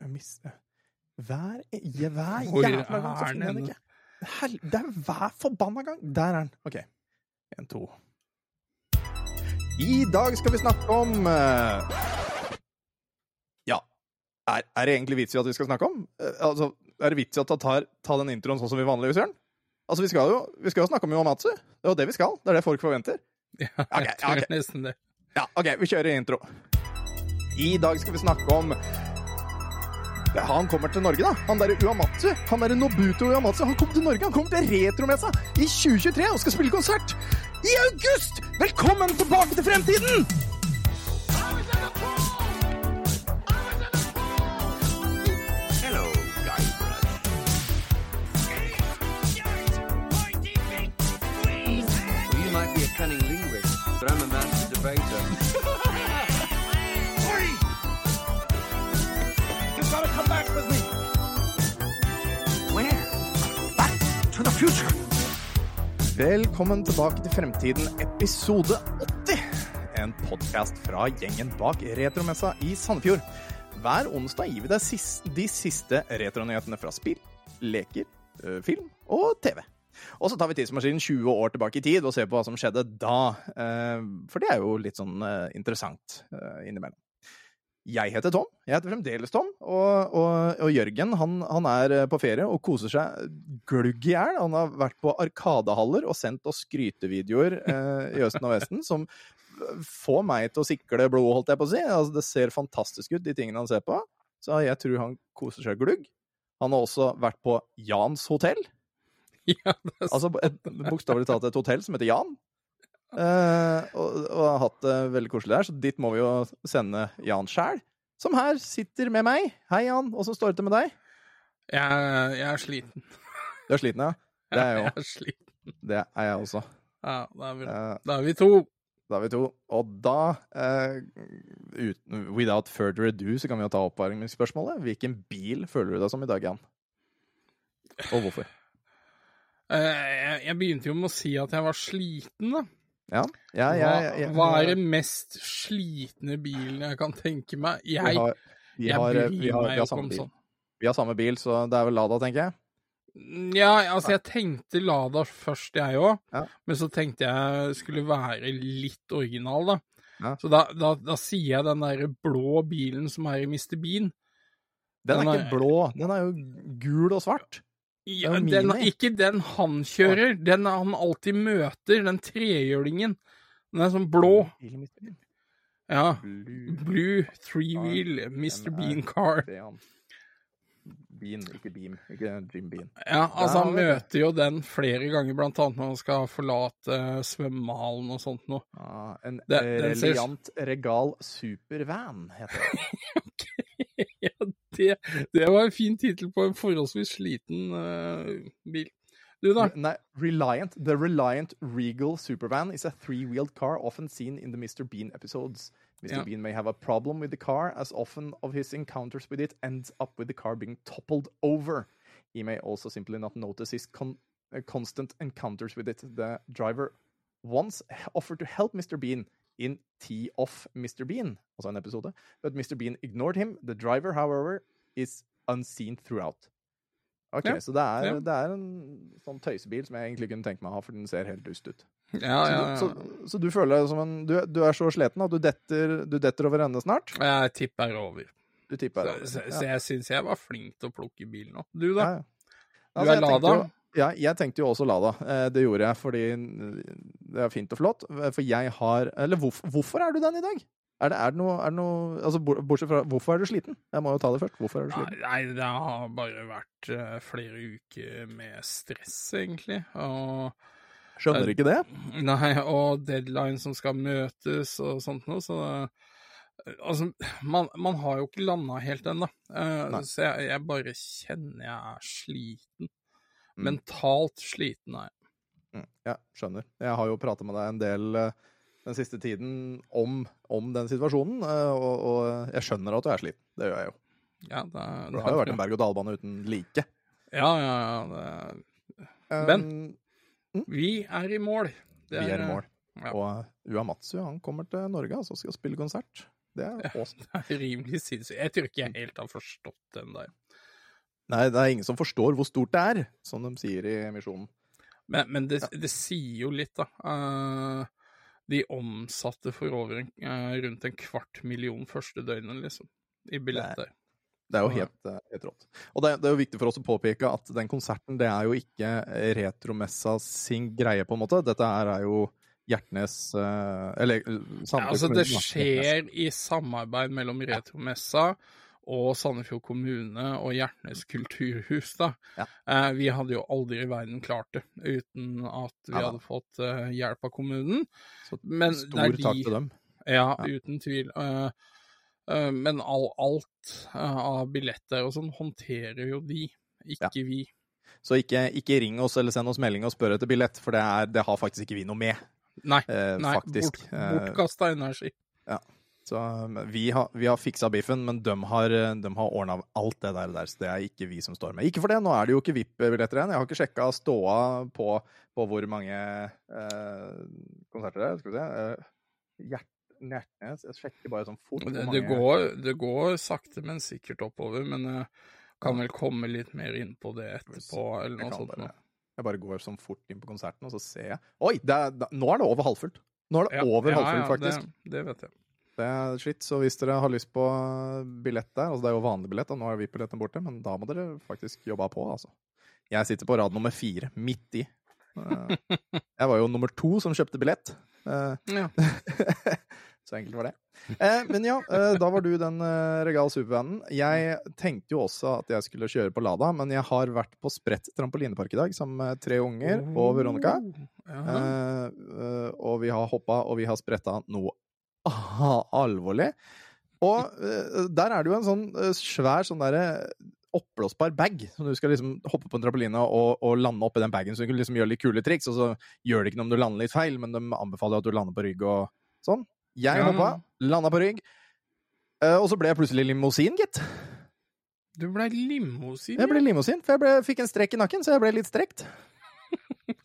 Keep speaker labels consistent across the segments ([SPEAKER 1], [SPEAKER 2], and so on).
[SPEAKER 1] Jeg mister Hver, jeg, hver jævla gang så
[SPEAKER 2] er
[SPEAKER 1] finner jeg
[SPEAKER 2] den?
[SPEAKER 1] ikke. Hel, det er hver forbanna gang. Der er den. OK. En, to. I dag skal vi snakke om eh, Ja, er, er det egentlig vits i at vi skal snakke om? Eh, altså, er det vits i at jeg tar, tar den introen sånn som vi vanligvis gjør den? Altså, vi skal jo, vi skal jo snakke om Yomatsu. Det er jo det vi skal. Det er det folk forventer.
[SPEAKER 2] Ja,
[SPEAKER 1] jeg
[SPEAKER 2] jeg tror
[SPEAKER 1] okay.
[SPEAKER 2] nesten det.
[SPEAKER 1] Ja, OK, vi kjører intro. I dag skal vi snakke om ja, Han kommer til Norge, da. Han derre Uamatsu. Han derre Nobuto Uamatsu. Han kommer til Norge. Han kommer til Retromessa i 2023 og skal spille konsert i august! Velkommen tilbake til fremtiden!
[SPEAKER 3] Hello, Well, you might be a cunning linguist, but I'm a master debater. Future.
[SPEAKER 1] Velkommen tilbake til Fremtiden, episode 80. En podkast fra gjengen bak Retromessa i Sandefjord. Hver onsdag gir vi deg de siste retronyhetene fra spill, leker, film og TV. Og så tar vi tidsmaskinen 20 år tilbake i tid og ser på hva som skjedde da. For det er jo litt sånn interessant innimellom. Jeg heter Tom. Jeg heter fremdeles Tom. Og, og, og Jørgen han, han er eh, på ferie og koser seg glugg i hjel. Han har vært på Arkadehaller og sendt oss skrytevideoer eh, i Østen og Vesten som får meg til å sikle blod, holdt jeg på å si. Altså, det ser fantastisk ut, de tingene han ser på. Så jeg tror han koser seg glugg. Han har også vært på Jans hotell.
[SPEAKER 2] Ja,
[SPEAKER 1] Altså bokstavelig talt et hotell som heter Jan. Eh, og, og har hatt det veldig koselig der, så dit må vi jo sende Jan sjæl. Som her sitter med meg. Hei, Jan. Åssen står det til med deg?
[SPEAKER 2] jeg, jeg er sliten.
[SPEAKER 1] Du er sliten, ja? Det er jeg
[SPEAKER 2] sliten.
[SPEAKER 1] Det er jeg også.
[SPEAKER 2] Ja, da er vi,
[SPEAKER 1] Eh,
[SPEAKER 2] da er vi to.
[SPEAKER 1] da er vi to. Og da, uh, uten, without further ado, så kan vi jo ta oppvarmingsspørsmålet. Hvilken bil føler du deg som i dag, Jan? Og hvorfor?
[SPEAKER 2] Uh, Jeg, jeg begynte jo med å si at jeg var sliten, da.
[SPEAKER 1] Ja, ja, ja, ja, hva,
[SPEAKER 2] hva er den mest slitne bilen jeg kan tenke meg? Jeg,
[SPEAKER 1] har, vi
[SPEAKER 2] jeg
[SPEAKER 1] har,
[SPEAKER 2] bryr
[SPEAKER 1] vi har,
[SPEAKER 2] meg jo ikke om sånn.
[SPEAKER 1] Vi har samme bil, så det er vel Lada, tenker jeg.
[SPEAKER 2] Ja, altså jeg tenkte Lada først, jeg òg.
[SPEAKER 1] Ja.
[SPEAKER 2] Men så tenkte jeg skulle være litt original, da.
[SPEAKER 1] Ja.
[SPEAKER 2] Så da, da, da sier jeg den der blå bilen som er i Mr. Bean.
[SPEAKER 1] Den er
[SPEAKER 2] Den er-
[SPEAKER 1] ikke blå, den er jo gul og svart.
[SPEAKER 2] Ja, den, ikke den han kjører, den han alltid møter, den trehjulingen. Den er sånn blå. Ja.
[SPEAKER 1] Blue.
[SPEAKER 2] Blue three wheel Mr. Bean car.
[SPEAKER 1] Bean, ikke Beam. Ikke Jim Bean.
[SPEAKER 2] Ja, altså han møter jo den flere ganger, blant annet når han skal forlate svømmehallen og sånt noe.
[SPEAKER 1] Ah, en
[SPEAKER 2] Det-
[SPEAKER 1] reliant
[SPEAKER 2] den ser-
[SPEAKER 1] reliant regal supervan, heter det.
[SPEAKER 2] ja, det, det var en fin tittel på en forholdsvis sliten uh, bil. Du da?
[SPEAKER 1] Nei, Reliant. The Reliant Regal Supervan is a three-wheeled car often seen in the Mr. Bean episodes. Mr.
[SPEAKER 2] Ja.
[SPEAKER 1] Bean may have a problem with the car, as often of his encounters with it ends up with the car being toppled over. He may also simply not notice his con uh, constant encounters with it. The driver once offered to help Mr. Bean in Tee Off Mr. Bean, altså en episode, but Mr. Bean ignored him. The driver, however, is unseen throughout. Ok,
[SPEAKER 2] Ja,
[SPEAKER 1] Så det er,
[SPEAKER 2] ja.
[SPEAKER 1] det er en sånn tøysebil som jeg egentlig kunne tenke meg å ha, for den ser helt dust ut.
[SPEAKER 2] Ja,
[SPEAKER 1] Så,
[SPEAKER 2] ja,
[SPEAKER 1] du, så, så du føler deg som en Du, du er så sliten at du detter, du detter over ende snart?
[SPEAKER 2] Jeg tipper over.
[SPEAKER 1] Du tipper
[SPEAKER 2] Så,
[SPEAKER 1] over.
[SPEAKER 2] så, jeg syns jeg var flink til å plukke bilen opp. Du, da? Du
[SPEAKER 1] Altså,
[SPEAKER 2] er Lada?
[SPEAKER 1] jo- Ja, jeg tenkte jo også Lada. Eh, Det gjorde jeg fordi det er fint og flott. For jeg har Eller hvorfor, hvorfor er du den i dag? Er det, er det noe, er det noe altså, Bortsett fra Hvorfor er du sliten? Jeg må jo ta det først. Hvorfor er du sliten?
[SPEAKER 2] nei, det har bare vært eh, flere uker med stress, egentlig. Og
[SPEAKER 1] Skjønner ikke det.
[SPEAKER 2] Nei, og deadline som skal møtes og sånt noe, så eh, Altså, man, man har jo ikke landa helt ennå, uh, så jeg, jeg bare kjenner jeg er sliten.
[SPEAKER 1] Mm.
[SPEAKER 2] Mentalt sliten er jeg.
[SPEAKER 1] Mm, Ja, skjønner. Jeg har jo prata med deg en del eh, den siste tiden om, om den situasjonen, eh, og, og jeg skjønner at du er sliten. Det gjør jeg jo.
[SPEAKER 2] Ja, det,
[SPEAKER 1] det, det har jo vært en berg-og-dal-bane uten like.
[SPEAKER 2] Ja, ja, ja. Det,
[SPEAKER 1] Men
[SPEAKER 2] vi er i mål. Det
[SPEAKER 1] vi er i mål.
[SPEAKER 2] ja.
[SPEAKER 1] Og Uamatsu han kommer til Norge altså, og skal spille konsert. Det er awesome.
[SPEAKER 2] Det er rimelig sinnssykt. Jeg tror ikke jeg helt har forstått den der.
[SPEAKER 1] Nei, det er ingen som forstår hvor stort det er, som de sier i Misjonen.
[SPEAKER 2] Men, men det, det sier jo litt, da. Uh, de omsatte for over en, uh, rundt en kvart million første døgnet, liksom, i billetter.
[SPEAKER 1] Det er jo helt, eh, helt rått. Og det, det er jo viktig for oss å påpeke at den konserten, det er jo ikke Retromessa sin greie, på en måte. Dette her er jo Hjertnes Eller
[SPEAKER 2] Ja, altså, det skjer i samarbeid mellom Retromessa og Sandefjord kommune og Hjertnes kulturhus, da.
[SPEAKER 1] Ja.
[SPEAKER 2] Eh, vi hadde jo aldri i verden klart det uten at vi
[SPEAKER 1] Ja
[SPEAKER 2] hadde fått eh, hjelp av kommunen.
[SPEAKER 1] Så
[SPEAKER 2] Men
[SPEAKER 1] Stor
[SPEAKER 2] er
[SPEAKER 1] takk til dem.
[SPEAKER 2] Ja,
[SPEAKER 1] Ja.
[SPEAKER 2] uten tvil. Eh, eh, men all, alt eh, av billetter og sånn håndterer jo de, ikke vi.
[SPEAKER 1] Så ikke, ikke ring oss eller send oss melding og spør etter billett, for det, er, det har faktisk ikke vi noe med,
[SPEAKER 2] Nei,
[SPEAKER 1] eh,
[SPEAKER 2] nei bort, bortkasta energi.
[SPEAKER 1] Så vi har, vi har fiksa biffen, men de har, de har ordna alt det der, der, så det er ikke vi som står med. Ikke for det, nå er det jo ikke VIP-billetter igjen. Jeg har ikke sjekka ståa på, på hvor mange eh, konserter det er. Skal vi se. Eh, Hjert, Hjertnes Jeg sjekker bare sånn fort.
[SPEAKER 2] Det, det, går, det går sakte, men sikkert oppover. Men jeg kan vel komme litt mer inn på det etterpå, eller noe sånt.
[SPEAKER 1] bare, jeg bare går sånn fort inn på konserten, og så ser jeg Oi! Det er, nå er det over halvfullt! Nå er det
[SPEAKER 2] Ja,
[SPEAKER 1] over
[SPEAKER 2] ja,
[SPEAKER 1] halvfullt,
[SPEAKER 2] ja,
[SPEAKER 1] faktisk.
[SPEAKER 2] Det, det vet jeg.
[SPEAKER 1] Det er shit, så hvis dere har lyst på billett der, altså det er jo vanlig billett, og nå er VIP-billetten borte, men da må dere faktisk jobbe på, altså. Jeg sitter på rad nummer fire, midt i. Eh, Jeg var jo nummer to som kjøpte billett. Eh,
[SPEAKER 2] Ja.
[SPEAKER 1] Så enkelt var det. Eh, Men ja, da var du den Regal Supervanen. Jeg tenkte jo også at jeg skulle kjøre på Lada, men jeg har vært på spredt trampolinepark i dag sammen med tre unger og Veronica. Og vi har hoppa, og vi har spretta noe alvorlig. Og eh, der er det jo en sånn eh, svær sånn derre oppblåsbar bag, som du skal liksom hoppe på en trampoline og, og lande oppi den bagen, så du kan liksom gjøre litt kule triks. Og så gjør det ikke noe om du lander litt feil, men de anbefaler at du lander på rygg og sånn. Jeg
[SPEAKER 2] Ja.
[SPEAKER 1] hoppa, landa på rygg, eh, og så ble jeg plutselig limousin, gitt.
[SPEAKER 2] Du blei limousin?
[SPEAKER 1] Jeg ble limousin, for jeg ble, fikk en strekk i nakken, så jeg ble litt strekt.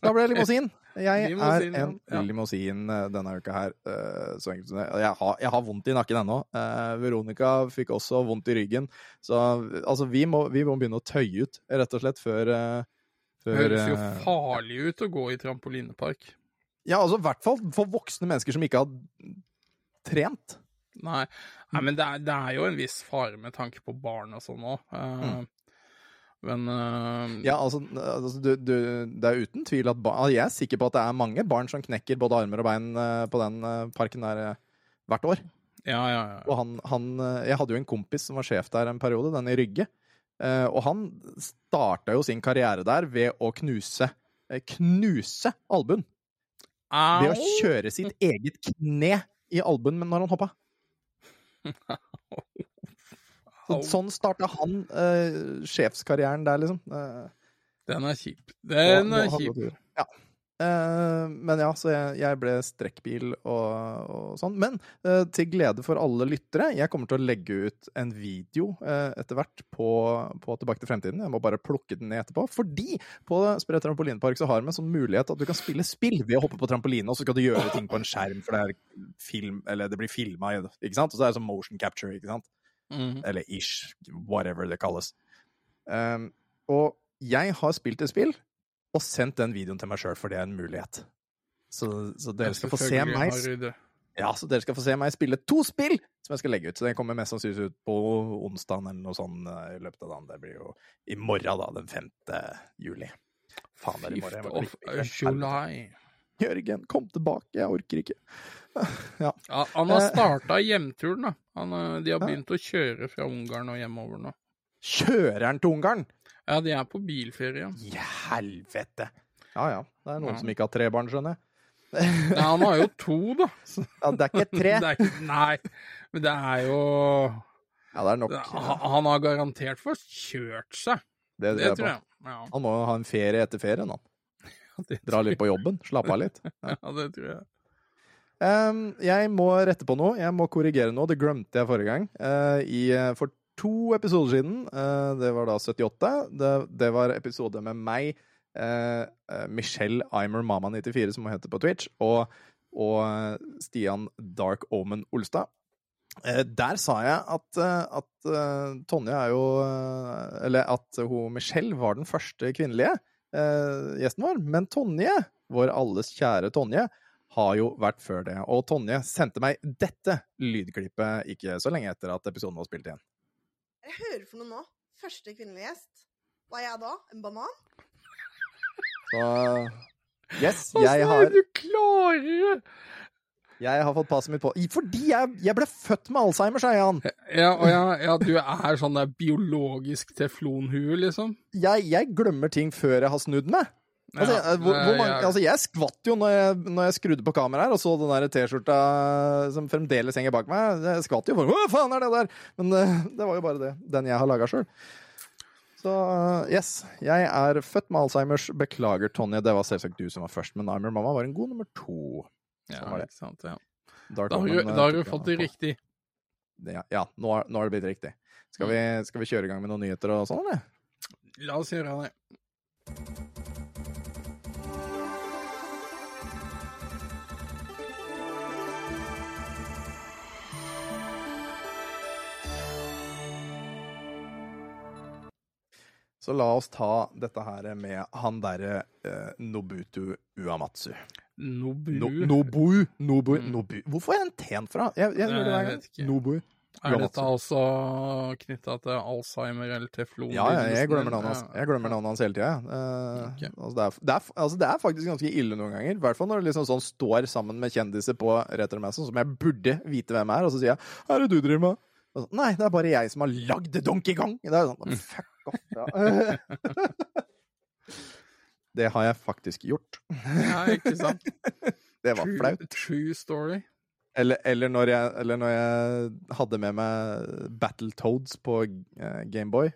[SPEAKER 1] Da ble det limousin. Jeg
[SPEAKER 2] Limousin,
[SPEAKER 1] er en
[SPEAKER 2] ja.
[SPEAKER 1] limousin eh, denne uka her. eh, Så enkelt som det. Jeg har, jeg har vondt i nakken ennå. Eh, Veronica fikk også vondt i ryggen. Så altså, vi må, vi må begynne å tøye ut, rett og slett, før,
[SPEAKER 2] Det
[SPEAKER 1] før
[SPEAKER 2] høres jo farlig ut å gå i trampolinepark.
[SPEAKER 1] Ja, altså i hvert fall for voksne mennesker som ikke har trent.
[SPEAKER 2] Nei, Nei men det er, det er jo en viss fare med tanke på barn og sånn òg. Men uh,
[SPEAKER 1] Ja, altså, altså du, du, det er uten tvil at barn, altså, Jeg er sikker på at det er mange barn som knekker både armer og bein eh, på den eh, parken der hvert år.
[SPEAKER 2] ja, ja, ja.
[SPEAKER 1] Og han, han Jeg hadde jo en kompis som var sjef der en periode, den i Rygge. Og han starta jo sin karriere der ved å knuse Knuse albuen! Ved å kjøre sitt eget kne i albuen når han hoppa. Så, sånn starta han uh, sjefskarrieren der, liksom. Uh,
[SPEAKER 2] Den er kjip. Den er kjip.
[SPEAKER 1] Ja. Uh, men ja, så jeg, jeg ble strekkbil og, og sånn. Men uh, til glede for alle lyttere, jeg kommer til å legge ut en video uh, etter hvert på, på Tilbake til fremtiden. Jeg må bare plukke den ned etterpå. Fordi på Spre trampolinepark så har vi en sånn mulighet at du kan spille spill ved å hoppe på trampoline, og så skal du gjøre ting på en skjerm, for det er film, eller det blir filma, ikke sant? Og så er det sånn motion capture, ikke sant?
[SPEAKER 2] Mhm.
[SPEAKER 1] eller ish, whatever det kalles. Um, og jeg har spilt et spill og sendt den videoen til meg sjøl, for det er en mulighet. Så, så dere skal få se meg. Ja, så dere skal få se meg spille to spill som jeg skal legge ut. Så den kommer mest sannsynlig ut på onsdag eller noe sånt eh, i løpet av dagen. Det blir jo i morgen, da, den 5. juli. Faen, det er i morgen. Jeg må
[SPEAKER 2] Fifth of. July.
[SPEAKER 1] Jørgen, kom tilbake, jeg orker ikke. Ja.
[SPEAKER 2] Ja, han har
[SPEAKER 1] Eh.
[SPEAKER 2] starta hjemturen, da. Han, eh, de har
[SPEAKER 1] Ja.
[SPEAKER 2] begynt å kjøre fra Ungarn og hjemover nå.
[SPEAKER 1] Kjører han til Ungarn?
[SPEAKER 2] Ja, de er på bilferie.
[SPEAKER 1] I helvete! Ja ja. Det er noen
[SPEAKER 2] Ja.
[SPEAKER 1] som ikke har tre barn, skjønner jeg.
[SPEAKER 2] Ja, han har jo to, da.
[SPEAKER 1] Ja, det er ikke tre.
[SPEAKER 2] Er ikke, nei, men det er jo
[SPEAKER 1] Ja, det er nok.
[SPEAKER 2] Han han har garantert fått kjørt seg.
[SPEAKER 1] Det,
[SPEAKER 2] Det
[SPEAKER 1] tror
[SPEAKER 2] tror
[SPEAKER 1] jeg
[SPEAKER 2] jeg. Ja,
[SPEAKER 1] Han må jo ha en ferie etter ferien, han. Dra litt på jobben, slappe av litt.
[SPEAKER 2] ja, det tror jeg.
[SPEAKER 1] Um, jeg må rette på noe. Jeg må korrigere noe. Det glemte jeg forrige gang. Uh, i, uh, for to episoder siden, uh, det var da 78, det, det var episode med meg, uh, Michelle Imer Mama 94, som hun heter på Twitch, og, og Stian Dark Omen Olstad. Eh, Der sa jeg at, eh, at eh, Tonje er jo eh, Eller at hun Michelle var den første kvinnelige eh, gjesten vår. Men Tonje, vår alles kjære Tonje, har jo vært før det. Og Tonje sendte meg dette lydklippet ikke så lenge etter at episoden var spilt igjen.
[SPEAKER 4] Jeg hører for noe nå. Første kvinnelige gjest. Hva er jeg da? En banan?
[SPEAKER 1] Så yes,
[SPEAKER 2] Åssen er
[SPEAKER 1] det
[SPEAKER 2] du klarere?
[SPEAKER 1] Jeg har fått passet mitt på. Fordi jeg, jeg ble født med Alzheimer, sa Jan.
[SPEAKER 2] Ja, og ja, ja, du er sånn der biologisk teflonhue, liksom?
[SPEAKER 1] Jeg, jeg glemmer ting før jeg har snudd meg. Altså,
[SPEAKER 2] Ja,
[SPEAKER 1] hvor, hvor mange, altså, jeg skvatt jo når jeg, når jeg skrudde på kameraet her og så den T-skjorta som fremdeles henger bak meg. Jeg skvatt jo for Hva faen er det der? Men eh, det var jo bare det. Den jeg har laga sjøl. Så eh, yes, jeg er født med Alzheimers. Beklager, Tonje. Det var selvsagt du som var først, men Nimer Mamma var en god nummer to.
[SPEAKER 2] Ja,
[SPEAKER 1] Sånn var det.
[SPEAKER 2] ikke sant, ja.
[SPEAKER 1] Dark
[SPEAKER 2] Da har
[SPEAKER 1] Omen, eh,
[SPEAKER 2] da har du fått det riktig.
[SPEAKER 1] Ja, ja nå, har, nå har det blitt riktig. Skal vi, skal vi kjøre i gang med noen nyheter og sånn, eller?
[SPEAKER 2] La oss gjøre det.
[SPEAKER 1] Så la oss ta dette her med han derre eh, Nobutu Uamatsu.
[SPEAKER 2] Nobu.
[SPEAKER 1] No, Nobu, Nobu,
[SPEAKER 2] Mm.
[SPEAKER 1] Nobu. Hvorfor er den en T-en fra? Jeg, jeg
[SPEAKER 2] jeg,
[SPEAKER 1] jeg
[SPEAKER 2] vet ikke.
[SPEAKER 1] Nobu.
[SPEAKER 2] er dette også knytta til Alzheimer eller teflon?
[SPEAKER 1] Ja, ja, jeg glemmer navnet hans, jeg glemmer navnet hans hele tida. Uh,
[SPEAKER 2] okay.
[SPEAKER 1] altså det, er, det, er, altså det er faktisk ganske ille noen ganger. I hvert fall når du liksom sånn står sammen med kjendiser på retromessen, som jeg burde vite hvem er, og så sier jeg 'Hva er det du driver med?' Så, Nei, det er bare jeg som har lagd Donkey Kong! Det er sånn, fuck off, ja. det har jeg faktisk gjort.
[SPEAKER 2] Ja, ikke sant?
[SPEAKER 1] Det var
[SPEAKER 2] True,
[SPEAKER 1] flaut.
[SPEAKER 2] true story.
[SPEAKER 1] Eller, eller, når jeg, eller når jeg hadde med meg Battletoads på eh, Gameboy,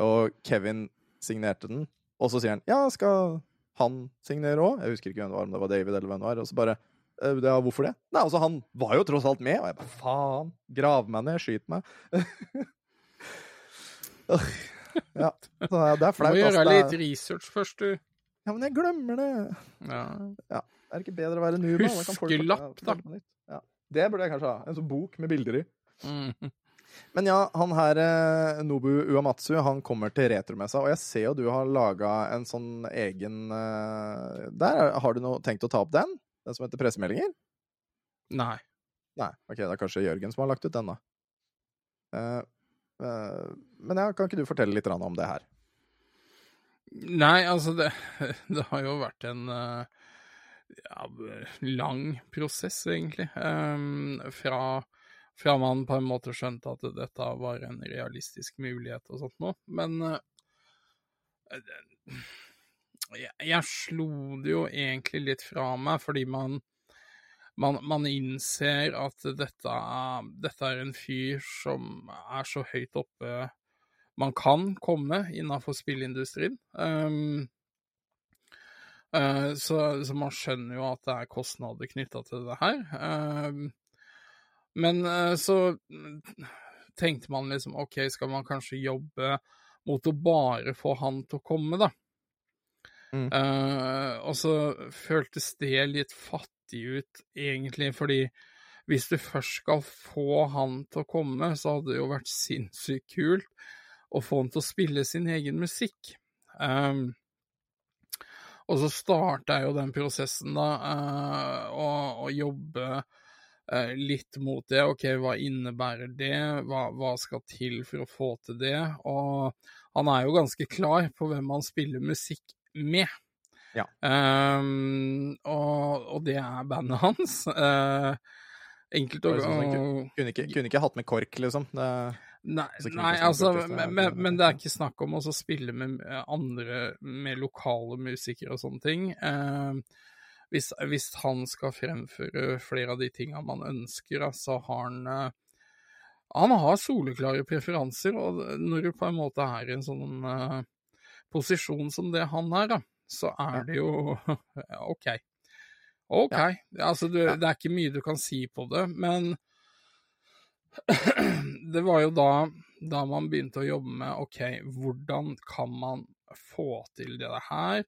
[SPEAKER 1] og Kevin signerte den, og så sier han ja, skal han signere òg? Jeg husker ikke hvem det var, om det var David eller hvem det var. Og så bare «Eh, ja, hvorfor det? Nei, altså, han var jo tross alt med, og jeg bare faen, grav meg ned, skyt meg. Ja, så det er
[SPEAKER 2] Du
[SPEAKER 1] flaut.
[SPEAKER 2] må
[SPEAKER 1] ass.
[SPEAKER 2] gjøre litt research først, du.
[SPEAKER 1] Ja, men jeg glemmer det.
[SPEAKER 2] Ja.
[SPEAKER 1] Er det ikke bedre å være folk-
[SPEAKER 2] Huskelapp, da.
[SPEAKER 1] Ja, Ja. Det burde jeg kanskje ha. En sånn bok med bilder i.
[SPEAKER 2] Mm.
[SPEAKER 1] Men ja, han her, eh, Nobu Uamatsu, han kommer til retromessa, og jeg ser jo du har laga en sånn egen eh, Der, har du noe, tenkt å ta opp den? Den som heter Pressemeldinger?
[SPEAKER 2] Nei.
[SPEAKER 1] Nei, ok, det er kanskje Jørgen som har lagt ut den, da. Uh, uh, men ja, kan ikke du fortelle litt om det her?
[SPEAKER 2] Nei, altså, det, det har jo vært en eh, ja, lang prosess, egentlig. Ehm, fra, fra man på en måte skjønte at dette var en realistisk mulighet og sånt noe. Men eh, jeg, jeg slo det jo egentlig litt fra meg, fordi man man, man innser at dette dette er en fyr som er så høyt oppe man kan komme innenfor spillindustrien. Um, uh, så, så man skjønner jo at det er kostnader knytta til det her. Um, men uh, så tenkte man liksom OK, skal man kanskje jobbe mot å bare få han til å komme, da?
[SPEAKER 1] Mm.
[SPEAKER 2] Uh, og så føltes det litt fattig ut, egentlig, fordi hvis du først skal få han til å komme, så hadde det jo vært sinnssykt kult å få han til å spille sin egen musikk. Um, og så starta jo den prosessen, da, å jobbe uh, litt mot det. OK, hva innebærer det? Hva, hva skal til for å få til det? Og han er jo ganske klar på hvem han spiller musikk med.
[SPEAKER 1] Ja.
[SPEAKER 2] Um, og, og det er bandet hans. Uh, enkelt å
[SPEAKER 1] sånn Kunne ikke, kunne ikke hatt med KORK, liksom. Det,
[SPEAKER 2] Nei, nei altså, men, men, men det er ikke snakk om å spille med andre, med lokale musikere og sånne ting. Eh, hvis, hvis han skal fremføre flere av de tinga man ønsker, så har han eh, Han har soleklare preferanser, og når du på en måte er i en sånn eh, posisjon som det han er, da, så er det jo OK. OK. OK. Altså, du, det er ikke mye du kan si på det, men det var jo da, da man begynte å jobbe med OK, hvordan kan man få til det her?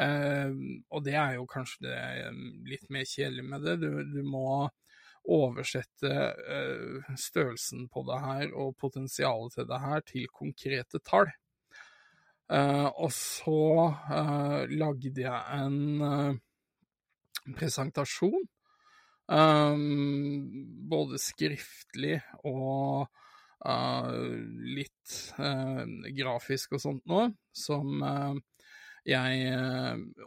[SPEAKER 2] Eh, og det er jo kanskje det litt mer kjedelig med det. Du, du må oversette eh, størrelsen på det her og potensialet til det her til konkrete tall. Eh, og så eh, lagde jeg en eh, presentasjon, eh, både skriftlig og uh, litt uh, grafisk og sånt noe, som uh, jeg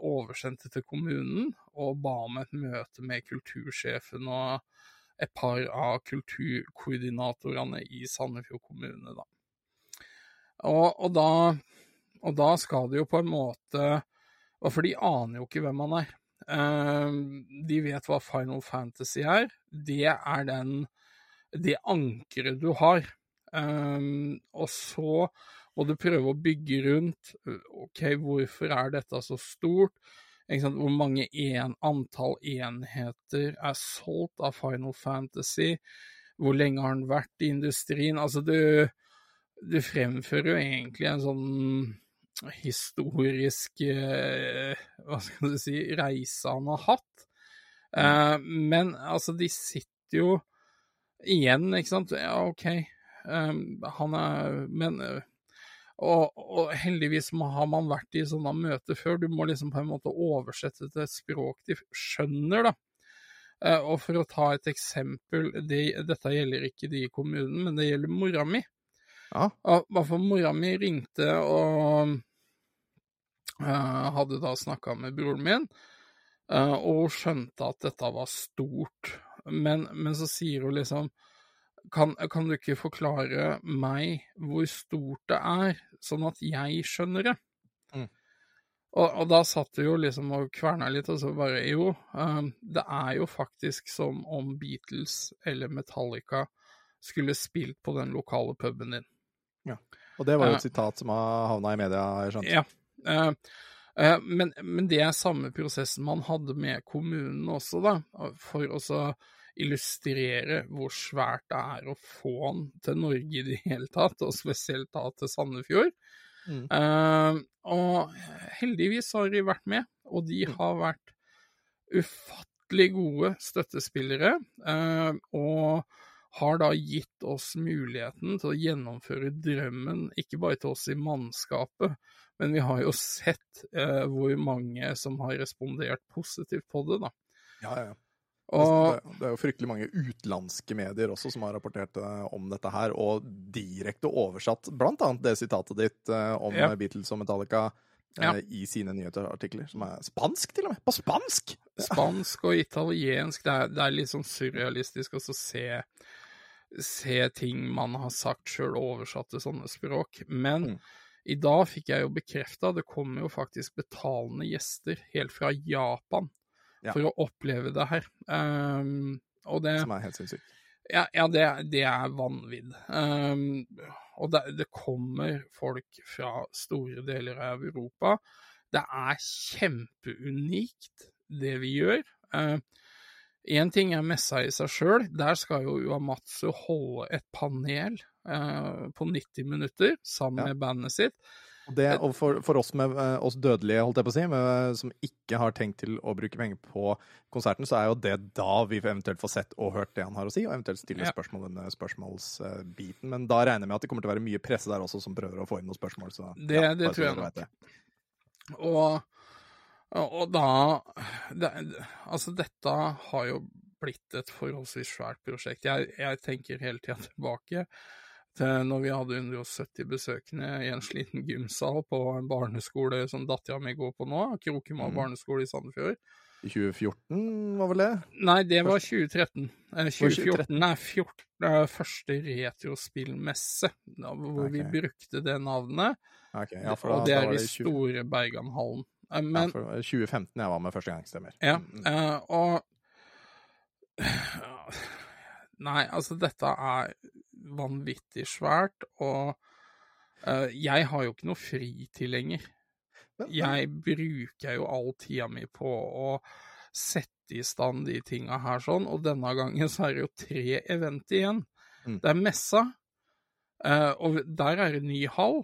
[SPEAKER 2] oversendte til kommunen og ba om et møte med kultursjefen og et par av kulturkoordinatorene i Sandefjord kommune, da. Og, og, da, og da skal det jo på en måte For de aner jo ikke hvem han er. Eh, de vet hva Final Fantasy er. Det er den det ankeret du har. Eh, og så må du prøve å bygge rundt OK, hvorfor er dette så stort? Hvor mange en, antall enheter er solgt av Final Fantasy? Hvor lenge har den vært i industrien? Altså, du, du fremfører jo egentlig en sånn historisk eh, Hva skal du si reise han har hatt. Eh, men altså, de sitter jo igjen, ikke sant. Ja, OK, um, han er Men og, og, heldigvis har man vært i sånne møter før. Du må liksom på en måte oversette til et språk de skjønner, da. Eh, og for å ta et eksempel, det, dette gjelder ikke de i kommunen, men det gjelder mora mi.
[SPEAKER 1] Ja.
[SPEAKER 2] Hvorfor mora mi ringte og uh, hadde da snakka med broren min, uh, og skjønte at dette var stort. Men, men så sier hun liksom kan, kan, du ikke forklare meg hvor stort det er, sånn at jeg skjønner det?
[SPEAKER 1] Mm.
[SPEAKER 2] Og, og, da satt du jo liksom og kverna litt, og så bare Jo, um, det er jo faktisk som om Beatles eller Metallica skulle spilt på den lokale puben din.
[SPEAKER 1] Ja, og det var jo et uh, sitat som har havna i media, jeg skjønt.
[SPEAKER 2] Ja. Uh, uh, men, men, det er samme prosessen man hadde med kommunen også, da, for å illustrere hvor svært det er å få han til Norge i det hele tatt, og spesielt da til Sandefjord. Mm. Uh, og heldigvis har de vært med, og de mm. har vært ufattelig gode støttespillere. Uh, og har da gitt oss muligheten til å gjennomføre drømmen, ikke bare til oss i mannskapet, men vi har jo sett eh, hvor mange som har respondert positivt på det, da.
[SPEAKER 1] Ja, ja. Og, det, det, er jo fryktelig mange utenlandske medier også som har rapportert uh, om dette her, og direkte oversatt bl.a. det sitatet ditt uh, om ja. Beatles og Metallica uh, ja. i sine nyhetsartikler, som er spansk, til og med! På spansk!
[SPEAKER 2] Spansk og italiensk. Det er, det er litt sånn surrealistisk å se, se ting man har sagt sjøl, oversatt til sånne språk. Men mm. i dag fikk jeg jo bekrefta, det kommer jo faktisk betalende gjester helt fra Japan ja. for å oppleve det her. Um,
[SPEAKER 1] det, Som er helt sinnssykt.
[SPEAKER 2] Ja, ja det, det, er vanvidd. Um, og det, det, kommer folk fra store deler av Europa. Det er kjempeunikt, det vi gjør. Én ting er messa i seg sjøl. Der skal jo Uamatsu holde et panel uh, på 90 minutter sammen ja. med bandet sitt.
[SPEAKER 1] Og, det, og for, for oss, med, eh, oss, dødelige, holdt jeg på å si, med, som ikke har tenkt til å bruke penger på konserten, så er jo det da vi eventuelt får sett og hørt det han har å si, og eventuelt stille ja. spørsmål denne spørsmålsbiten. Men da regner jeg med at det kommer til å være mye presse der også som prøver å få inn noen spørsmål. Så,
[SPEAKER 2] det, ja, det tror jeg nok. Og, og da det, Altså, dette har jo blitt et forholdsvis svært prosjekt. Jeg, jeg tenker hele tida tilbake til når vi hadde 170 besøkende i en sliten gymsal på en barneskole som dattera mi går på nå, Krokema mm. barneskole i Sandefjord.
[SPEAKER 1] I 2014, var vel det?
[SPEAKER 2] Nei, det var 2013. Eh, 2014 er 14, eh, første retrospillmesse, hvor okay. vi brukte det navnet.
[SPEAKER 1] Okay, ja,
[SPEAKER 2] da, og det er i store Berganhallen.
[SPEAKER 1] Eh, men, ja, for 2015 jeg var med første gang, stemmer.
[SPEAKER 2] Ja, mm. eh, og Nei, altså, dette er vanvittig svært, og uh, jeg har jo ikke noe fritid lenger. Jeg bruker jo all tida mi på å sette i stand de tinga her sånn, og denne gangen så er det jo tre event igjen. Mm. Det er messa, og der er det ny hall.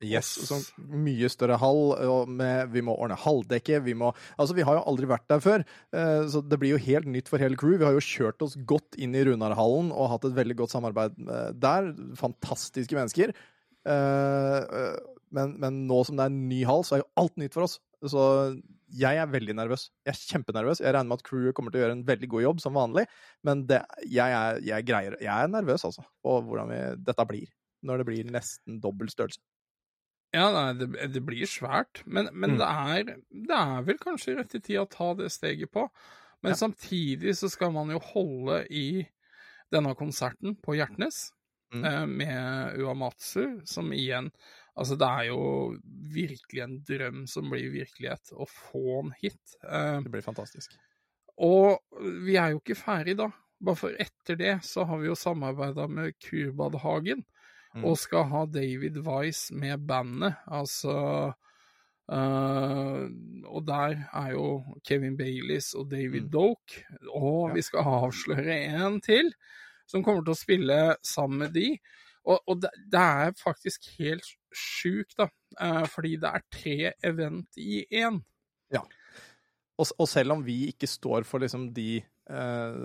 [SPEAKER 1] Yes, sånn mye større hall, med, vi må ordne halvdekke, vi må Altså, vi har jo aldri vært der før, eh, så det blir jo helt nytt for hele crew. Vi har jo kjørt oss godt inn i Runarhallen og hatt et veldig godt samarbeid eh, der. Fantastiske mennesker. Eh, men, men nå som det er en ny hall, så er jo alt nytt for oss. Så jeg er veldig nervøs. Jeg er kjempenervøs. Jeg regner med at crewet kommer til å gjøre en veldig god jobb som vanlig, men det, jeg, er, jeg, greier, jeg er nervøs, altså, på hvordan vi, dette blir. Når det blir nesten dobbel størrelse.
[SPEAKER 2] Ja, nei, det, det blir svært, men, men
[SPEAKER 1] Mm.
[SPEAKER 2] det, er, det er vel kanskje rett i tid å ta det steget på. Men
[SPEAKER 1] Ja.
[SPEAKER 2] samtidig så skal man jo holde i denne konserten på Hjertnes
[SPEAKER 1] Mm.
[SPEAKER 2] eh, med Uamatsu, som igjen Altså, det er jo virkelig en drøm som blir virkelighet, å få en hit. Eh,
[SPEAKER 1] Det blir fantastisk.
[SPEAKER 2] og vi er jo ikke ferdig da. Bare for etter det så har vi jo samarbeida med Kurbadhagen,
[SPEAKER 1] Mm.
[SPEAKER 2] og skal ha David Wise med bandet. Altså uh, Og der er jo Kevin Baileys og David
[SPEAKER 1] Mm.
[SPEAKER 2] Doke. Og
[SPEAKER 1] Ja.
[SPEAKER 2] vi skal avsløre en til som kommer til å spille sammen med de. Og, og det, det er faktisk helt sjukt, da. Uh, fordi det er tre event i én.
[SPEAKER 1] Og, og selv om vi ikke står for liksom de, eh,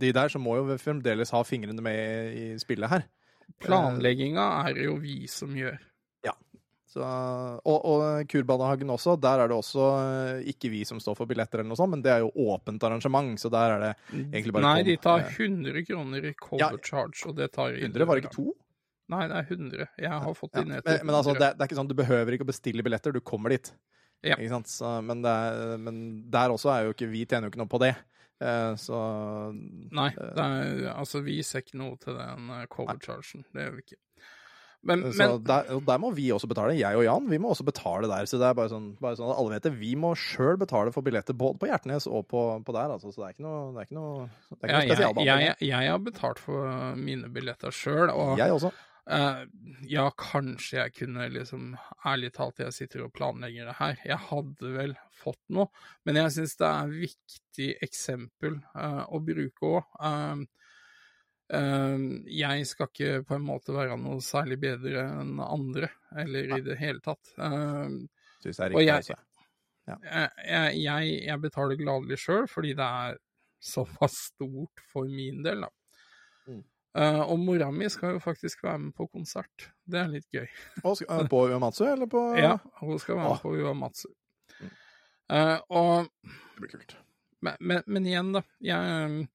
[SPEAKER 1] de der, så må jo fremdeles ha fingrene med i spillet her.
[SPEAKER 2] Planlegginga er det jo vi som gjør.
[SPEAKER 1] Så, og, og Kurbanehagen også, der er det også eh, ikke vi som står for billetter eller noe sånt, men det er jo åpent arrangement, så der er det Egentlig bare
[SPEAKER 2] Nei,
[SPEAKER 1] kom,
[SPEAKER 2] de tar
[SPEAKER 1] eh.
[SPEAKER 2] 100 kroner i cover
[SPEAKER 1] Ja.
[SPEAKER 2] charge, og det tar
[SPEAKER 1] 100, var det ikke to?
[SPEAKER 2] Nei, det er 100. Jeg har fått
[SPEAKER 1] Ja,
[SPEAKER 2] ned
[SPEAKER 1] men,
[SPEAKER 2] til
[SPEAKER 1] men altså, det, det er ikke sånn, du behøver ikke å bestille billetter, du kommer dit.
[SPEAKER 2] Ja.
[SPEAKER 1] Men, det er, men der også er jo ikke Vi tjener jo ikke noe på det. Eh, så
[SPEAKER 2] Nei, det er, altså vi ser ikke noe til den eh, cover chargen. Det gjør vi ikke. Men,
[SPEAKER 1] Så
[SPEAKER 2] men
[SPEAKER 1] der, der må vi også betale. Jeg og Jan vi må også betale der. Så det er bare sånn, bare sånn at alle vet det. Vi må sjøl betale for billetter både på Hjertnes og på, på der. Altså, så det er ikke noe, det er ikke noe, det er ikke
[SPEAKER 2] ja,
[SPEAKER 1] noe
[SPEAKER 2] jeg, jeg, jeg har betalt for eh, mine billetter sjøl, og
[SPEAKER 1] Jeg også.
[SPEAKER 2] Eh, ja, kanskje jeg kunne liksom Ærlig talt, jeg sitter og planlegger det her. Jeg hadde vel fått noe, men jeg syns det er et viktig eksempel uh, å bruke òg. jeg skal ikke på en måte være noe særlig bedre enn andre, eller i det hele tatt. Eh,
[SPEAKER 1] Syns det er riktig.
[SPEAKER 2] jeg-
[SPEAKER 1] altså.
[SPEAKER 2] jeg, jeg, jeg, jeg betaler gladelig sjøl, fordi det er såpass stort for min del, da.
[SPEAKER 1] Mm.
[SPEAKER 2] Eh, og mora mi skal jo faktisk være med på konsert. Det er litt gøy.
[SPEAKER 1] Skal- eh, på Uematsu, eller på
[SPEAKER 2] Ja, hun skal være med
[SPEAKER 1] ah.
[SPEAKER 2] på Uamatsu.
[SPEAKER 1] Mm.
[SPEAKER 2] Eh, og
[SPEAKER 1] Det blir kult.
[SPEAKER 2] men, men, men igjen, da. Jeg,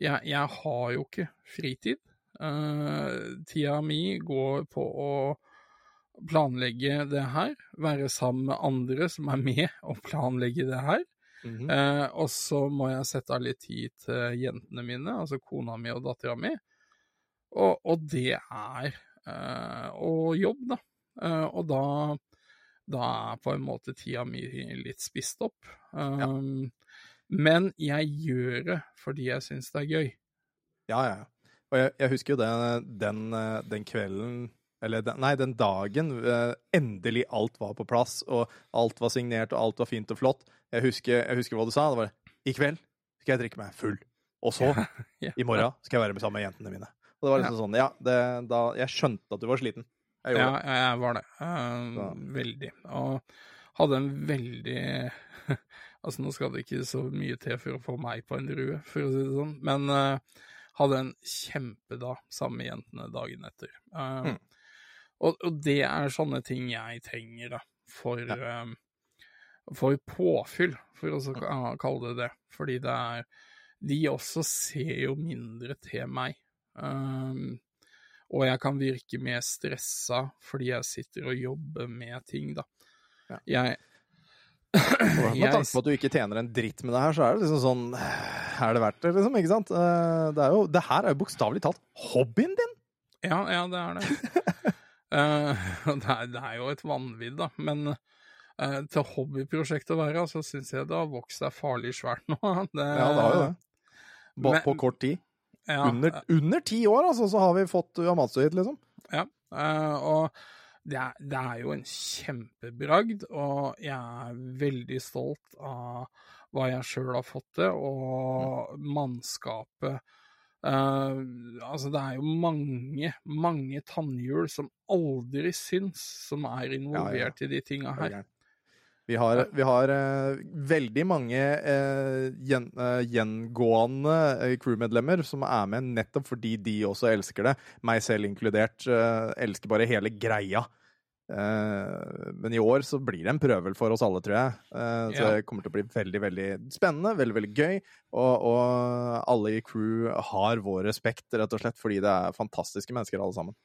[SPEAKER 2] jeg, jeg har jo ikke fritid. Uh, tida mi går på å planlegge det her, være sammen med andre som er med og planlegge det her.
[SPEAKER 1] Mhm.
[SPEAKER 2] Eh, og så må jeg sette av litt tid til jentene mine, altså kona mi og dattera mi. Og, og det er uh, Og jobb, da. Uh, og da, da er på en måte tida mi litt spist opp. Um, Men jeg gjør det fordi jeg syns det er gøy.
[SPEAKER 1] Ja, ja. ja. Og jeg, jeg husker jo det, den, eh, den kvelden Eller den, nei, den dagen eh, endelig alt var på plass, og alt var signert, og alt var fint og flott. Jeg husker, jeg husker hva du sa. Det var i kveld skal jeg drikke meg full. Og så,
[SPEAKER 2] Ja.
[SPEAKER 1] i morgen, skal jeg være med sammen med jentene mine. Og det var liksom sånn, ja, det, da, Jeg skjønte at du var sliten. Jeg
[SPEAKER 2] Ja,
[SPEAKER 1] det.
[SPEAKER 2] jeg var det.
[SPEAKER 1] Uh,
[SPEAKER 2] veldig. Og hadde en veldig Altså, nå skal det ikke så mye til for å få meg på en drue, for å si det sånn, men uh, hadde en kjempedag sammen med jentene dagen etter. Uh,
[SPEAKER 1] Mm.
[SPEAKER 2] og, og det er sånne ting jeg trenger, da, for, eh, for påfyll, for å kalle det det. Fordi det er De også ser jo mindre til meg. Um, og jeg kan virke mer stressa fordi jeg sitter og jobber med ting, da.
[SPEAKER 1] Ja.
[SPEAKER 2] Jeg
[SPEAKER 1] Med tanke på at du ikke tjener en dritt med det her, så er det liksom sånn Er det verdt det, liksom? Ikke sant? Eh, Det, jo, det her er jo bokstavelig talt hobbyen din!
[SPEAKER 2] Ja, ja, det er det. uh, det, er, det er jo et vanvidd, da. Men uh, til hobbyprosjekt å være, så syns jeg det har vokst seg farlig svært nå. Det,
[SPEAKER 1] Ja, det har jo det.
[SPEAKER 2] Bare
[SPEAKER 1] på kort tid.
[SPEAKER 2] Ja,
[SPEAKER 1] Under, under ti år, altså, så har vi fått Amatsu hit, liksom.
[SPEAKER 2] Ja, eh, og det er, det er jo en kjempebragd, og jeg er veldig stolt av hva jeg sjøl har fått til, og mannskapet uh, altså, det er jo mange, mange tannhjul som aldri syns, som er involvert i de tinga her.
[SPEAKER 1] Vi har, vi har uh, veldig mange uh, gjen, uh, gjengående crewmedlemmer som er med nettopp fordi de også elsker det. Meg selv inkludert. elsker bare hele greia. Men i år så blir det en prøvel for oss alle, tror jeg. Så det kommer til å bli veldig veldig spennende, veldig veldig gøy. Og, og alle i crew har vår respekt, rett og slett, fordi det er fantastiske mennesker alle sammen.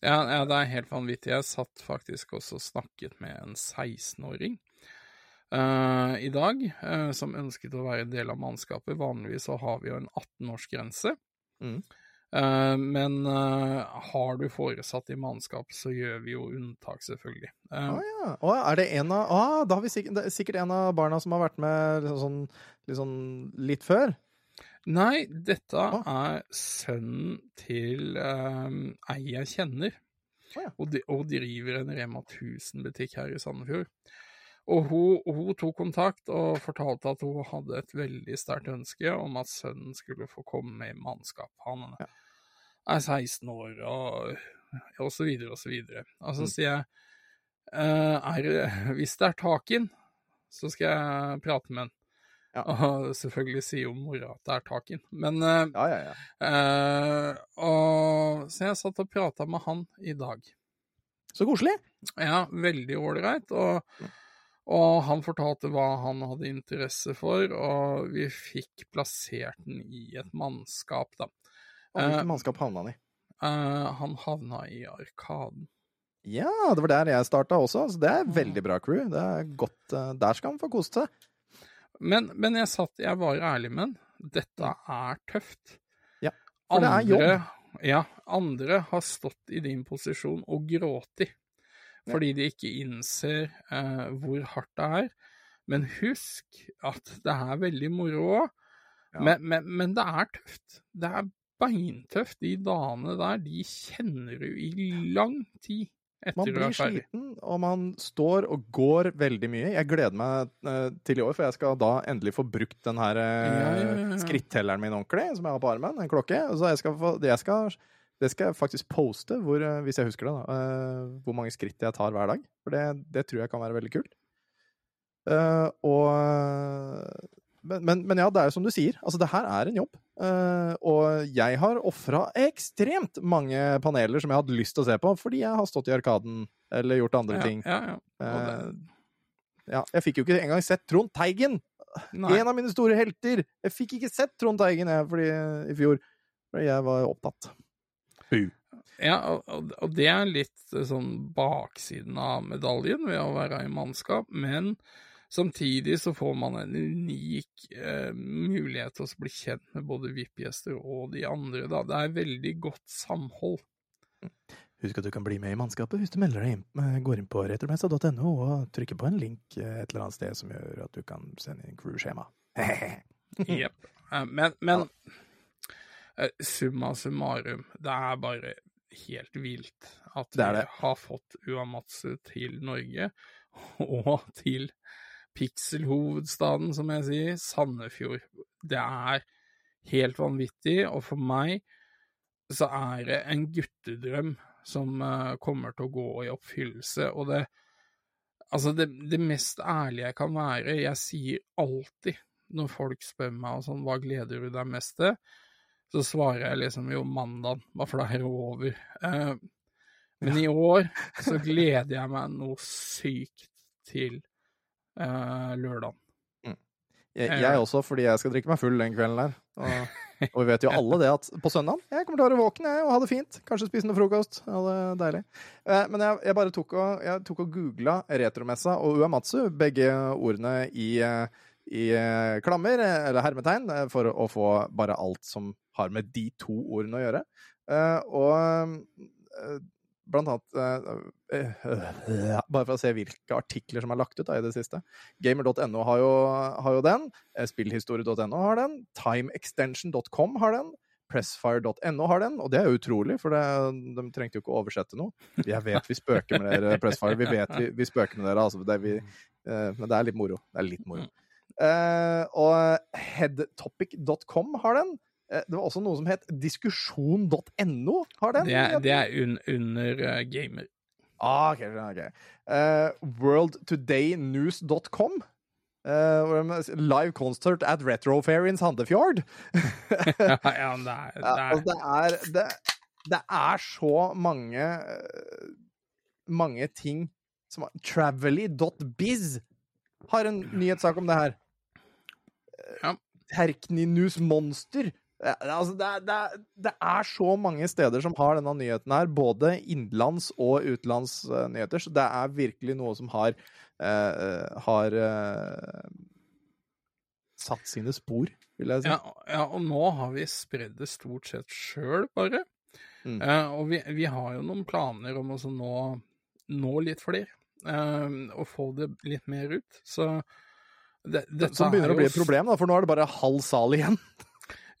[SPEAKER 2] Ja, ja, det er helt vanvittig. Jeg satt faktisk også og snakket med en 16-åring eh, i dag, uh, som ønsket å være del av mannskapet. Vanligvis så har vi jo en 18-årsgrense.
[SPEAKER 1] Mm.
[SPEAKER 2] Uh, men har du foresatt i mannskap, så gjør vi jo unntak, selvfølgelig.
[SPEAKER 1] Å ja. Å, er det en av ah, Da har vi sikkert, er sikkert en av barna som har vært med liksom sånn, litt, sånn, litt før.
[SPEAKER 2] Nei, dette er sønnen til eh, ei jeg kjenner, og, de, og driver en Rema 1000-butikk her i Sandefjord. Og hun, hun tok kontakt og fortalte at hun hadde et veldig sterkt ønske om at sønnen skulle få komme med i mannskap. Han
[SPEAKER 1] Ja.
[SPEAKER 2] er 16 år, og, og så videre og så videre. Og så
[SPEAKER 1] Mm.
[SPEAKER 2] sier jeg eh, er, hvis det er taken, så skal jeg prate med han.
[SPEAKER 1] Ja.
[SPEAKER 2] Og selvfølgelig sier jo mora at det er taken. Men eh,
[SPEAKER 1] Ja, ja, ja.
[SPEAKER 2] eh, og, Så jeg satt og prata med han i dag.
[SPEAKER 1] Så koselig.
[SPEAKER 2] Ja, veldig ålreit. Og, og han fortalte hva han hadde interesse for, og vi fikk plassert den i et mannskap, da.
[SPEAKER 1] Og hvilket
[SPEAKER 2] Eh,
[SPEAKER 1] mannskap havna han i?
[SPEAKER 2] Uh, han havna i Arkaden.
[SPEAKER 1] Ja, det var der jeg starta også. Så det er veldig bra crew. Det er godt, uh, Der skal han få kost seg.
[SPEAKER 2] Men, men jeg satt, jeg var ærlig med han. Dette er tøft.
[SPEAKER 1] Ja, for det er jobb.
[SPEAKER 2] Ja, andre har stått i din posisjon og gråti fordi de ikke innser eh, hvor hardt det er. Men husk at det er veldig moro òg.
[SPEAKER 1] Ja.
[SPEAKER 2] Men, men, men det er tøft. Det er beintøft. De dagene der, de kjenner du i lang tid etter
[SPEAKER 1] Man blir sliten, og man står og går veldig mye. Jeg gleder meg eh, til i år, for jeg skal da endelig få brukt den her eh,
[SPEAKER 2] ja, ja.
[SPEAKER 1] skrittelleren min ordentlig, som jeg har på armen. En klokke. Så jeg skal få, jeg skal, det skal jeg faktisk poste, hvor, eh, hvis jeg husker det, da. eh, hvor mange skritt jeg tar hver dag. For det, det tror jeg kan være veldig kult. Uh, og men, men, men ja, det er jo som du sier. Altså, det her er en jobb. Uh, og jeg har ofra ekstremt mange paneler som jeg hadde lyst til å se på, fordi jeg har stått i Arkaden eller gjort andre
[SPEAKER 2] Ja,
[SPEAKER 1] ting.
[SPEAKER 2] ja, ja.
[SPEAKER 1] Uh, ja, jeg fikk jo ikke engang sett Trond Teigen!
[SPEAKER 2] nei.
[SPEAKER 1] En av mine store helter! Jeg fikk ikke sett Trond Teigen jeg, fordi, i fjor, fordi jeg var opptatt.
[SPEAKER 2] Ja, og, og- det er litt eh, sånn baksiden av medaljen ved å være i mannskap, men samtidig så får man en unik eh, mulighet til å bli kjent med både VIP-gjester og de andre. Da. Det er veldig godt samhold.
[SPEAKER 1] Husk at du kan bli med i mannskapet hvis du melder deg inn, eh, går inn på retromessa.no og trykker på en link eh, et eller annet sted som gjør at du kan sende inn crewskjema.
[SPEAKER 2] Jepp. Men, men eh, summa summarum, det er bare helt vilt at
[SPEAKER 1] Det det.
[SPEAKER 2] vi har fått Uamatsu til Norge, og til Pixel-hovedstaden, som jeg sier, Sandefjord. Det er helt vanvittig, og for meg så er det en guttedrøm som eh, kommer til å gå i oppfyllelse, og det Altså, det, det mest ærlige jeg kan være, jeg sier alltid når folk spør meg og sånn, hva gleder du deg mest til, så svarer jeg liksom jo mandagen, bare for da er det over. Eh, men i år så gleder jeg meg noe sykt til eh, lørdagen.
[SPEAKER 1] Jeg, jeg også, fordi jeg skal drikke meg full den kvelden der. Og, og vi vet jo alle det at på søndag jeg kommer til å være våken jeg, og ha det fint. Kanskje spise noe frokost. Ha det deilig. Eh, men jeg, jeg bare tok og, jeg tok og googla retromessa og uamatsu, begge ordene i, eh, i eh, klammer, eh, eller hermetegn, eh, for å få bare alt som har med de to ordene å gjøre. Eh, og eh, blant annet eh, Bare for å se hvilke artikler som er lagt ut da, i det siste. Gamer.no har, har jo den. Spillhistorie.no har den. Timeextension.com har den. Pressfire.no har den, og det er utrolig, for det, de trengte jo ikke å oversette noe. Jeg vet vi spøker med dere, Pressfire. Vi vet vi, vi spøker med dere, altså. Det vi, men det er litt moro. Det er litt moro. Eh, og headtopic.com har den. Eh, Det var også noe som het diskusjon.no. Har den?
[SPEAKER 2] Det, er- det er un, under uh, gamer.
[SPEAKER 1] Ah, ok, okay. Uh, worldtodaynews.com. Uh, live concert at Retrofair in Sandefjord.
[SPEAKER 2] ja, ja, det er,
[SPEAKER 1] det
[SPEAKER 2] det
[SPEAKER 1] altså,
[SPEAKER 2] er
[SPEAKER 1] det, er, det, det er så mange eh, mange ting som Travely.biz har en nyhetssak om det her.
[SPEAKER 2] Ja.
[SPEAKER 1] Herkninus Monster. Altså, det, er, det, er, det er så mange steder som har denne nyheten her, både innenlands- og utenlandsnyheter, så det er virkelig noe som har eh, har eh, satt sine spor, vil jeg si.
[SPEAKER 2] ja, ja, og nå har vi spredd det stort sett sjøl, bare.
[SPEAKER 1] Mm.
[SPEAKER 2] Eh, og vi, vi har jo noen planer om å nå, nå litt flere, eh, og få det litt mer ut. Så det, dette
[SPEAKER 1] Som begynner
[SPEAKER 2] er
[SPEAKER 1] å bli et problem, da, for nå er det bare halv sal igjen.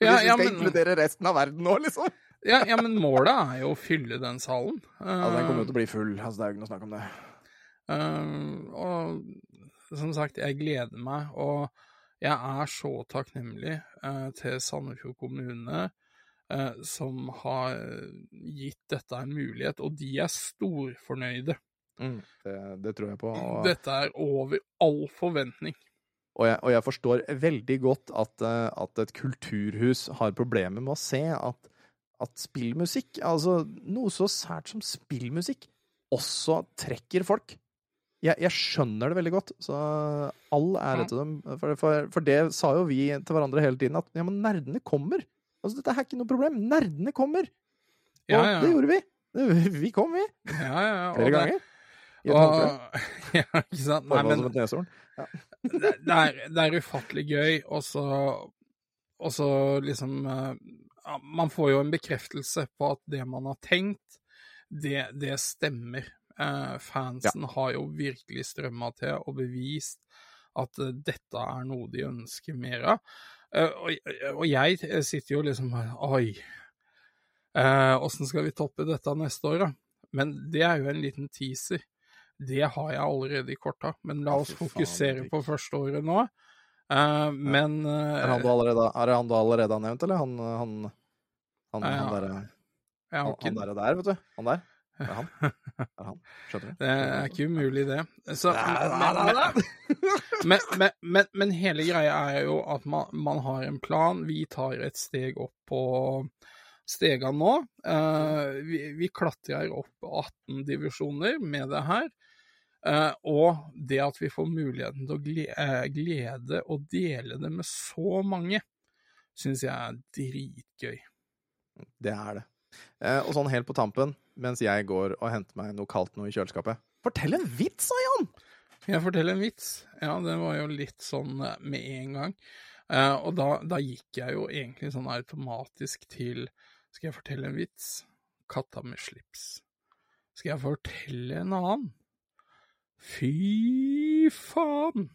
[SPEAKER 2] Ja,
[SPEAKER 1] ja, vi skal
[SPEAKER 2] men-
[SPEAKER 1] inkludere resten av verden nå, liksom.
[SPEAKER 2] Ja, ja, men målet er jo å fylle den salen.
[SPEAKER 1] Ja, den kommer jo til å bli full. Altså, det er jo ikke noe snakk om det.
[SPEAKER 2] Uh, og som sagt, jeg gleder meg, og jeg er så takknemlig uh, til Sandefjord kommune, eh, som har gitt dette en mulighet, og de er storfornøyde.
[SPEAKER 1] Det, det tror jeg på. Og,
[SPEAKER 2] Dette er over all forventning.
[SPEAKER 1] Og, jeg, og jeg forstår veldig godt at, eh, at et kulturhus har problemer med å se at, at spillmusikk, altså noe så sært som spillmusikk, også trekker folk. Jeg, jeg skjønner det veldig godt, så all ære til dem. For, for, for det sa jo vi til hverandre hele tiden, at ja, men nerdene kommer. Altså, dette er ikke noe problem. Nerdene kommer! Og
[SPEAKER 2] Ja, ja.
[SPEAKER 1] det gjorde vi. Vi kom, vi.
[SPEAKER 2] Ja, ja, ja.
[SPEAKER 1] Flere
[SPEAKER 2] det-
[SPEAKER 1] ganger. I et håndkle.
[SPEAKER 2] Og, ja, ikke sant? Nei, men
[SPEAKER 1] som et neshorn.
[SPEAKER 2] det, det, er, det er ufattelig gøy, og så, og så liksom eh, ja, Man får jo en bekreftelse på at det man har tenkt, det, det stemmer. Eh, fansen har jo virkelig strømma til og bevist at eh, dette er noe de ønsker mer av. Eh, og, og jeg sitter jo liksom Oi, åssen skal vi toppe dette neste år, da? Men det er jo en liten teaser. Det har jeg allerede i korta, men la oss fokusere på første året nå. Uh, men
[SPEAKER 1] Er,
[SPEAKER 2] eh,
[SPEAKER 1] han du allerede, er han du allerede har nevnt, eller han Han, han,
[SPEAKER 2] Ja,
[SPEAKER 1] han derre han, han der, der, vet du. Han der. Det er han. Er han. Skjønner du?
[SPEAKER 2] det er ikke umulig, det. Så, men, men, men, men, hele greia er jo at man, man har en plan. Vi tar et steg opp på stegene nå. Eh, vi, vi klatrer opp 18 divisjoner med det her. Eh, og det at vi får muligheten til å glede, eh, glede og dele det med så mange, syns jeg er dritgøy.
[SPEAKER 1] Det er det. Eh, og sånn helt på tampen, mens jeg går og henter meg noe kaldt noe i kjøleskapet Fortell en vits, sa Jan!
[SPEAKER 2] Jeg fortelle en vits? Ja, det var jo litt sånn med en gang. Og da, da gikk jeg jo egentlig sånn automatisk til Skal jeg fortelle en vits? Katta med slips. Skal jeg fortelle en annen? Fy faen!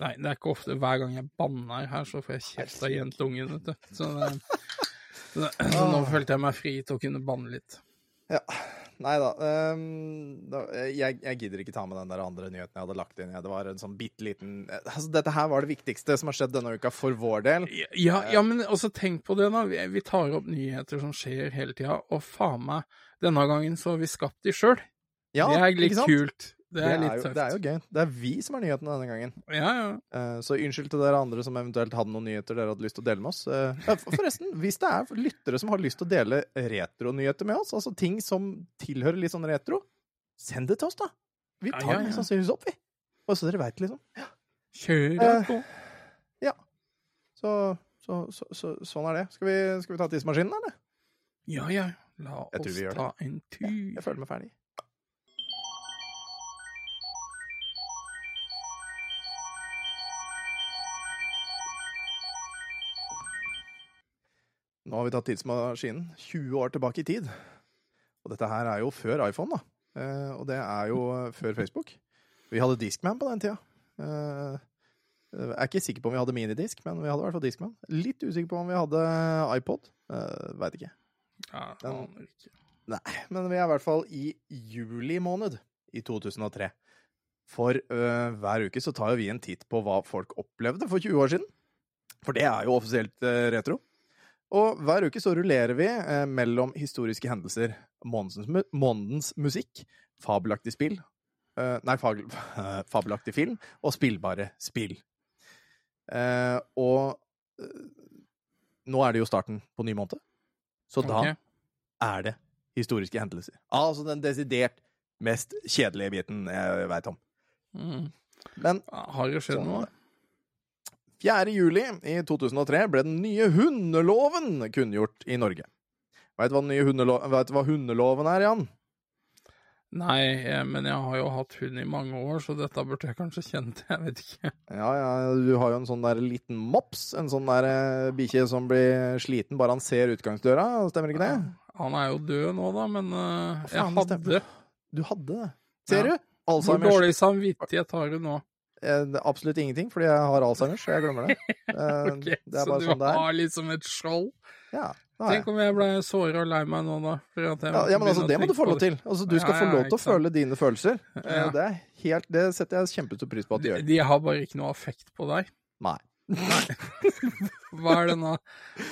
[SPEAKER 2] Nei, det er ikke ofte. Hver gang jeg banner her, så får jeg kjeft av jentungen, vet du. Så, det, så, det, så nå følte jeg meg fri til å kunne banne litt.
[SPEAKER 1] Ja. Nei da. Um, jeg, jeg gidder ikke ta med den der andre nyheten jeg hadde lagt inn. Det var en sånn bitte liten altså, Dette her var det viktigste som har skjedd denne uka for vår del.
[SPEAKER 2] Ja, ja, men også tenk på det, da. Vi, vi tar opp nyheter som skjer hele tida, og faen meg, denne gangen så har vi skapt de sjøl.
[SPEAKER 1] Ja,
[SPEAKER 2] det er litt kult. Det
[SPEAKER 1] Det
[SPEAKER 2] er
[SPEAKER 1] er,
[SPEAKER 2] litt tøft.
[SPEAKER 1] det er jo gøy. Det er vi som er nyhetene denne gangen.
[SPEAKER 2] Ja, ja.
[SPEAKER 1] Uh, Så unnskyld til dere andre som eventuelt hadde noen nyheter dere hadde lyst til å dele med oss. Uh, Forresten, hvis det er lyttere som har lyst til å dele retronyheter med oss, altså ting som tilhører litt sånn retro, send det til oss, da. Vi
[SPEAKER 2] Ja,
[SPEAKER 1] tar
[SPEAKER 2] ja,
[SPEAKER 1] det
[SPEAKER 2] ja.
[SPEAKER 1] mest sannsynligvis opp, vi. Bare så dere veit, liksom.
[SPEAKER 2] Kjør
[SPEAKER 1] Eh,
[SPEAKER 2] på.
[SPEAKER 1] Så, så, så, så sånn er det. Skal vi, skal vi ta tidsmaskinen, eller?
[SPEAKER 2] Ja, ja. La oss ta en tur.
[SPEAKER 1] Jeg føler meg ferdig. Nå har vi tatt tidsmaskinen 20 år tilbake i tid. Og dette her er jo før iPhone, da. Eh, og det er jo før Facebook. Vi hadde Discman på den tida. Eh, jeg er ikke sikker på om vi hadde minidisk, men vi hadde i hvert fall Discman. Litt usikker på om vi hadde iPod. Uh, Veit ikke. Den- Nei, men vi er i hvert fall i juli måned i 2003. For uh, hver uke så tar jo vi en titt på hva folk opplevde for 20 år siden. For det er jo offisielt uh, retro. Og hver uke så rullerer vi eh, mellom historiske hendelser, månedens, mu månedens musikk, fabelaktig spill eh, Nei, fag, fabelaktig film og spillbare spill. Eh, og eh, nå er det jo starten på ny måned, så da er det historiske hendelser. Altså den desidert mest kjedelige biten jeg veit om.
[SPEAKER 2] Mm.
[SPEAKER 1] Men
[SPEAKER 2] Har det skjedd
[SPEAKER 1] Sånn
[SPEAKER 2] noe?
[SPEAKER 1] Var det. 4. juli i 2003 ble den nye hundeloven kunngjort i Norge. Veit du hva, den nye hundelo vet du hva hundeloven er, Jan?
[SPEAKER 2] Nei, eh, men jeg har jo hatt hund i mange år, så dette burde jeg kanskje kjent. Jeg vet ikke.
[SPEAKER 1] Ja, ja, du har jo en sånn der liten mops. En sånn der eh, bikkje som blir sliten bare han ser utgangsdøra. Stemmer ikke det?
[SPEAKER 2] Han er jo død nå, da, men
[SPEAKER 1] uh,
[SPEAKER 2] jeg hadde.
[SPEAKER 1] Du hadde det. Ser
[SPEAKER 2] Ja.
[SPEAKER 1] du?
[SPEAKER 2] Hvor dårlig samvittighet har du nå?
[SPEAKER 1] Eh, Absolutt ingenting, fordi jeg har Alzheimers, så jeg glemmer det. okay,
[SPEAKER 2] Ok,
[SPEAKER 1] det
[SPEAKER 2] så du
[SPEAKER 1] sånn
[SPEAKER 2] har liksom et skjold?
[SPEAKER 1] Ja.
[SPEAKER 2] Tenk om jeg ble såra og lei meg nå, da.
[SPEAKER 1] Ja, ja, men altså, det må du få lov til. Altså, du skal
[SPEAKER 2] Ja,
[SPEAKER 1] få
[SPEAKER 2] ja,
[SPEAKER 1] lov til å føle dine følelser. Eh. Det, er helt, det setter jeg kjempestor pris på at du
[SPEAKER 2] De,
[SPEAKER 1] gjør.
[SPEAKER 2] de har bare ikke noe affekt på deg.
[SPEAKER 1] Nei. Nei.
[SPEAKER 2] Hva er denne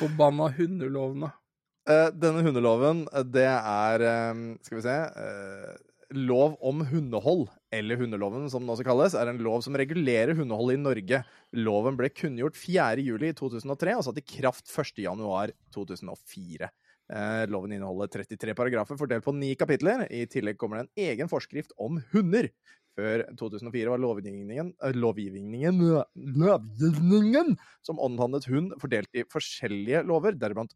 [SPEAKER 2] forbanna hundeloven, da?
[SPEAKER 1] Uh, denne hundeloven, eh, det er eh, Skal vi se eh, Lov om hundehold, eller hundeloven som den også kalles, er en lov som regulerer hundehold i Norge. Loven ble kunngjort 4.7.2003 og satt i kraft 1.1.2004. Eh, loven inneholder 33 paragrafer fordelt på ni kapitler. I tillegg kommer det en egen forskrift om hunder. Før 2004 var lovgivningen, eh, lovgivningen, lovgivningen som omhandlet hund, fordelt i forskjellige lover, deriblant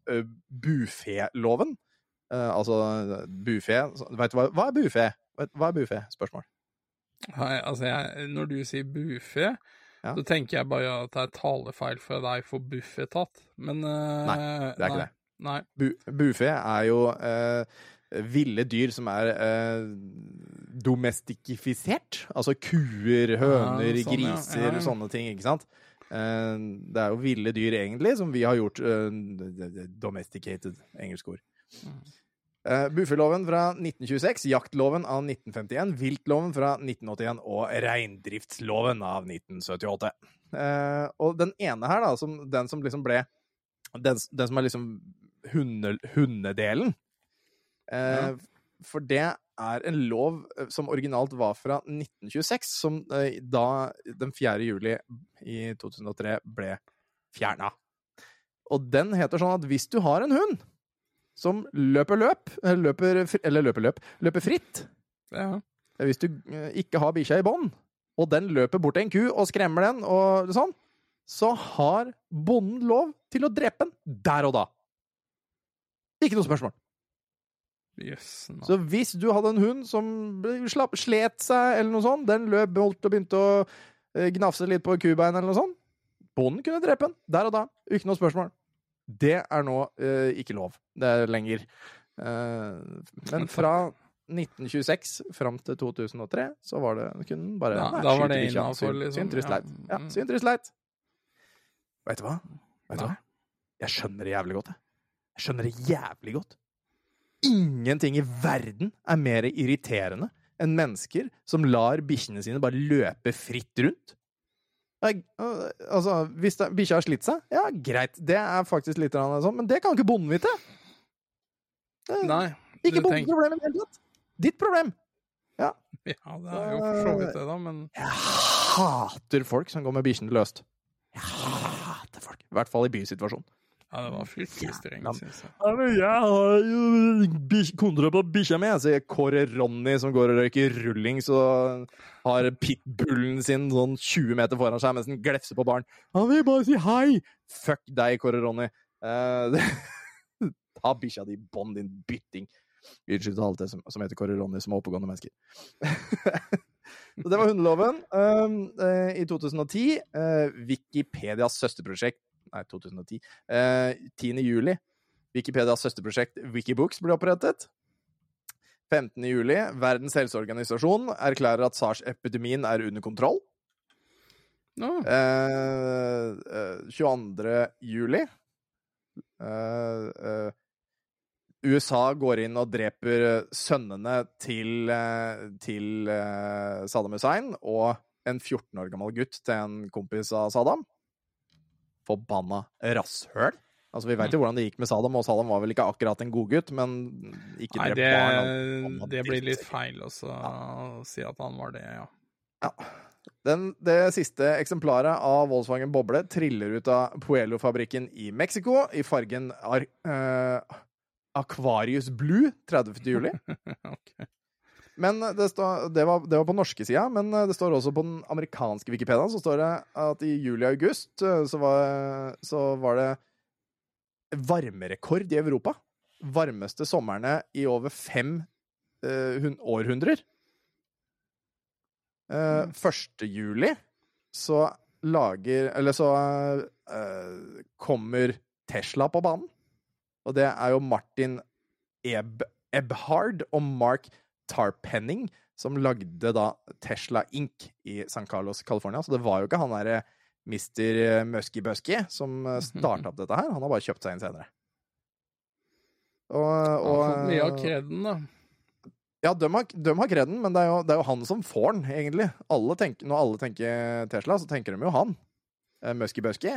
[SPEAKER 1] bufeloven. Eh, altså bufe Vet du hva, hva er buffé? Hva er buffé? Spørsmål.
[SPEAKER 2] Nei, altså, jeg, når du sier buffé,
[SPEAKER 1] Ja.
[SPEAKER 2] så tenker jeg bare at det er talefeil fra deg for Bufetat. Men uh,
[SPEAKER 1] Nei, det er ikke det.
[SPEAKER 2] Nei.
[SPEAKER 1] Bu buffé er jo uh, ville dyr som er eh, domestikifisert. Altså kuer, høner,
[SPEAKER 2] Ja, sånn, ja.
[SPEAKER 1] griser,
[SPEAKER 2] Ja, ja.
[SPEAKER 1] sånne ting, ikke sant? Eh, det er jo ville dyr, egentlig, som vi har gjort eh, domesticated, engelsk ord.
[SPEAKER 2] Mm.
[SPEAKER 1] Uh, Buffeloven fra 1926, jaktloven av 1951, viltloven fra 1981 og reindriftsloven av 1978. Uh, og den ene her, da, som, den som liksom ble Den, den som er liksom hunde, hundedelen. uh,
[SPEAKER 2] Ja.
[SPEAKER 1] For det er en lov eh, som originalt var fra 1926, som eh, da den 4. juli i 2003 ble fjerna. Og den heter sånn at hvis du har en hund som løper løp, eh, løper, eller løper løp, løper fritt
[SPEAKER 2] Ja.
[SPEAKER 1] Hvis du eh, ikke har bikkja i bånd, og den løper bort til en ku og skremmer den, og sånn, så har bonden lov til å drepe den der og da. Ikke noe spørsmål.
[SPEAKER 2] Yes, no.
[SPEAKER 1] Så hvis du hadde en hund som slapp, slet seg, eller noe sånt, den løp bolt og begynte å eh, gnafse litt på kubein, eller noe sånt, bonden kunne drepe den der og da. Ikke noe spørsmål. Det er nå eh, ikke lov. Det er lenger. Eh, men fra 1926 fram til 2003 så var det kun bare nei,
[SPEAKER 2] da var det
[SPEAKER 1] innafor,
[SPEAKER 2] liksom.
[SPEAKER 1] Synt,
[SPEAKER 2] Ja.
[SPEAKER 1] leit. Ja,
[SPEAKER 2] Mm.
[SPEAKER 1] trist, leit. Vet du hva? Vet du
[SPEAKER 2] hva?
[SPEAKER 1] Jeg skjønner det jævlig godt, jeg. Jeg skjønner det jævlig godt. Ingenting i verden er mer irriterende enn mennesker som lar bikkjene sine bare løpe fritt rundt. Øh, altså, hvis bikkja har slitt seg, ja, greit, det er faktisk litt sånn, men det kan ikke bonden vite. Det
[SPEAKER 2] Nei.
[SPEAKER 1] ikke bondens problem i det hele tatt. Ditt problem.
[SPEAKER 2] Ja, det er jo for så vidt det, da, men
[SPEAKER 1] Jeg hater folk som går med bikkjene løst. Jeg hater folk. I hvert fall i bysituasjon.
[SPEAKER 2] Ja, det var fryktelig strengt, syns jeg.
[SPEAKER 1] Ja, men jeg har jo kontroll på bikkja mi, sier Kåre Ronny som går og røyker rulling, så har pitbullen sin sånn 20 meter foran seg mens den glefser på baren. Han vil bare si hei! Fuck deg, Kåre Ronny. Uh, Ta bikkja di i bånd, din bytting. Unnskyld til alle det som, som heter Kåre Ronny, som er oppegående mennesker. Så det var hundeloven. Um, uh, I 2010, Uh, Wikipedias søsterprosjekt Nei, 2010. Eh, 10. juli Wikipedias søsterprosjekt Wikibooks ble opprettet. 15. juli, Verdens helseorganisasjon erklærer at SARS-epidemien er under kontroll.
[SPEAKER 2] Nå,
[SPEAKER 1] Eh, eh, 22. juli eh, eh, USA går inn og dreper sønnene til, eh, til eh, Saddam Hussein og en 14 år gammel gutt til en kompis av Saddam. Forbanna rasshøl. Altså, Vi veit jo hvordan det gikk med Salam, og Salam var vel ikke akkurat en godgutt, men ikke
[SPEAKER 2] Nei, det,
[SPEAKER 1] barn.
[SPEAKER 2] det blir litt feil også å si at han var det, ja.
[SPEAKER 1] Den, det siste eksemplaret av Volkswagen Boble triller ut av Puelo-fabrikken i Mexico i fargen Ar eh, Aquarius Blue 30. juli.
[SPEAKER 2] Ok.
[SPEAKER 1] Men det, står- det, var, det var på norske sida, men det står også på den amerikanske Wikipedia så står det at i juli-august så, var- så var det varmerekord i Europa. Varmeste somrene i over fem uh, århundrer. 1. juli så lager Eller så uh, kommer Tesla på banen. Og det er jo Martin Eb Ebhard og Mark Tarpenning som lagde da Tesla Inc. i San Carlos, California. Så det var jo ikke han derre Mr. Musky Busky som starta opp dette her. Han har bare kjøpt seg inn senere. Og,
[SPEAKER 2] Han
[SPEAKER 1] og
[SPEAKER 2] har fått mye av kreden, da.
[SPEAKER 1] ja, de har, de har kreden, men det er, jo, det er jo han som får den, egentlig. Alle tenker, når alle tenker Tesla, så tenker de jo han. Eh, Musky Busky.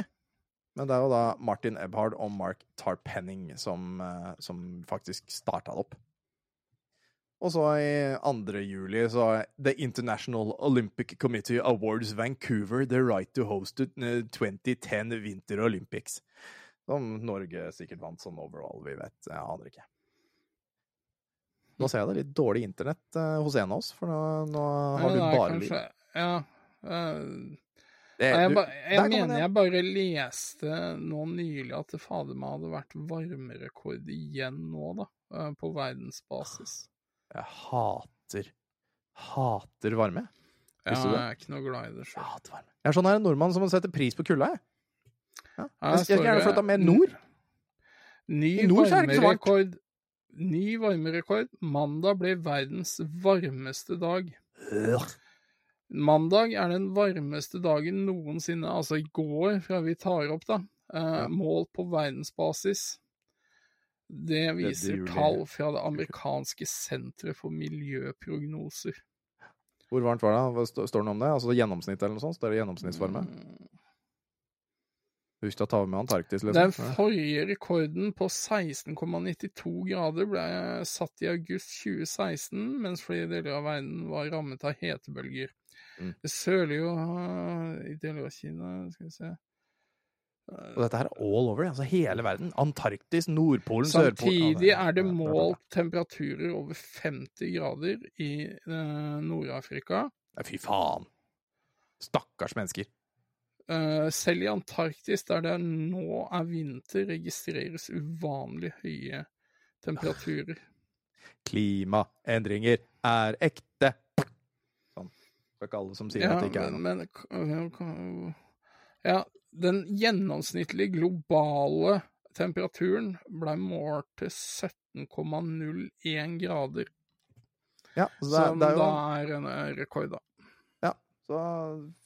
[SPEAKER 1] Men det er jo da Martin Ebhard og Mark Tarpenning som, eh, som faktisk starta det opp. Og så i 2. juli så The International Olympic Committee Awards Vancouver the right to host the eh, 2010 Winter Olympics. Som Norge sikkert vant sånn overall, vi vet. Jeg aner ikke. Nå ser jeg det litt dårlig internett eh, hos en av oss, for nå, nå har du
[SPEAKER 2] Ja,
[SPEAKER 1] bare
[SPEAKER 2] kanskje- Ja. Uh,
[SPEAKER 1] Det,
[SPEAKER 2] jeg,
[SPEAKER 1] du,
[SPEAKER 2] jeg mener jeg bare leste nå nylig at det fader meg hadde vært varmerekord igjen nå, da. Uh, På verdensbasis.
[SPEAKER 1] Jeg hater Hater varme.
[SPEAKER 2] Ja, jeg er ikke noe glad i det sjøl.
[SPEAKER 1] Jeg er sånn her en nordmann som setter pris på kulda, jeg. Ja. Jeg skulle gjerne
[SPEAKER 2] sorry.
[SPEAKER 1] flytta mer nord.
[SPEAKER 2] Ny
[SPEAKER 1] I nord så er det ikke så varmt.
[SPEAKER 2] varmerekord. Ny varmerekord. Mandag ble verdens varmeste dag. Mandag er den varmeste dagen noensinne, altså i går, fra vi tar opp, da. Eh. Målt på verdensbasis. Det viser
[SPEAKER 1] det
[SPEAKER 2] tall fra det amerikanske senteret for miljøprognoser.
[SPEAKER 1] Hvor varmt var det? Står det noe om det? Altså gjennomsnitt eller noe sånt? Det gjennomsnittsvarme?
[SPEAKER 2] Mm.
[SPEAKER 1] Husk å ta med Antarktis, liksom.
[SPEAKER 2] Den forrige rekorden på 16,92 grader ble satt i august 2016, mens flere deler av verden var rammet av hetebølger.
[SPEAKER 1] Mm.
[SPEAKER 2] Det sørlige i deler av Kina Skal vi se
[SPEAKER 1] Og dette her er all over, altså hele verden. Antarktis, Nordpolen, Sørpolen
[SPEAKER 2] Samtidig er det
[SPEAKER 1] ja, ja, ja.
[SPEAKER 2] målt temperaturer over 50 grader i eh, Nord-Afrika.
[SPEAKER 1] Fy faen. Stakkars mennesker.
[SPEAKER 2] Eh, selv i Antarktis, der det nå er vinter, registreres uvanlig høye temperaturer.
[SPEAKER 1] Klimaendringer er ekte. Sånn. Det er ikke alle som sier at det ikke er noe.
[SPEAKER 2] men, men Ja, den gjennomsnittlige globale temperaturen ble målt til 17,01 grader.
[SPEAKER 1] Ja, så det, er-
[SPEAKER 2] som
[SPEAKER 1] det er jo
[SPEAKER 2] da er en eh, rekord, da.
[SPEAKER 1] så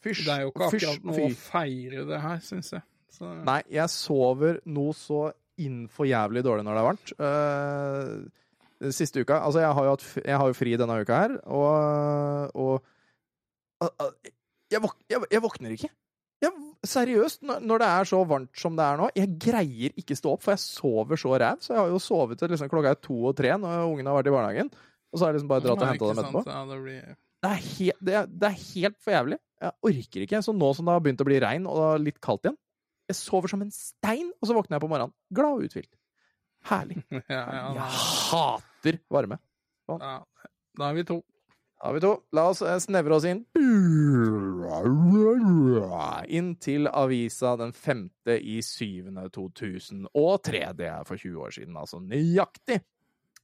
[SPEAKER 1] fysj,
[SPEAKER 2] Det er jo ikke akkurat noe å feire det her, syns jeg. Så,
[SPEAKER 1] Nei, jeg sover noe så innenfor jævlig dårlig når det er varmt. Den siste uka Altså, jeg har jo, hatt, jeg har jo fri denne uka her, og, og uh, uh, jeg, våk, jeg, jeg våkner ikke. Jeg, seriøst, når, det er så varmt som det er nå, jeg greier ikke stå opp, for jeg sover så ræv. Så jeg har jo sovet til liksom, klokka er to og tre når ungene har vært i barnehagen. Og så har jeg liksom bare dratt og henta dem etterpå.
[SPEAKER 2] Ja, det blir...
[SPEAKER 1] Det er, helt, det, er, det er helt for jævlig. Jeg orker ikke. Så nå som det har begynt å bli regn og litt kaldt igjen Jeg sover som en stein, og så våkner jeg på morgenen glad og uthvilt. Herlig.
[SPEAKER 2] Ja, ja,
[SPEAKER 1] Jeg hater varme.
[SPEAKER 2] ja. Da er vi to.
[SPEAKER 1] Da har vi to. La oss eh, snevre oss inn. Inn til avisa den femte i syvende 2003. Det er for 20 år siden, altså nøyaktig.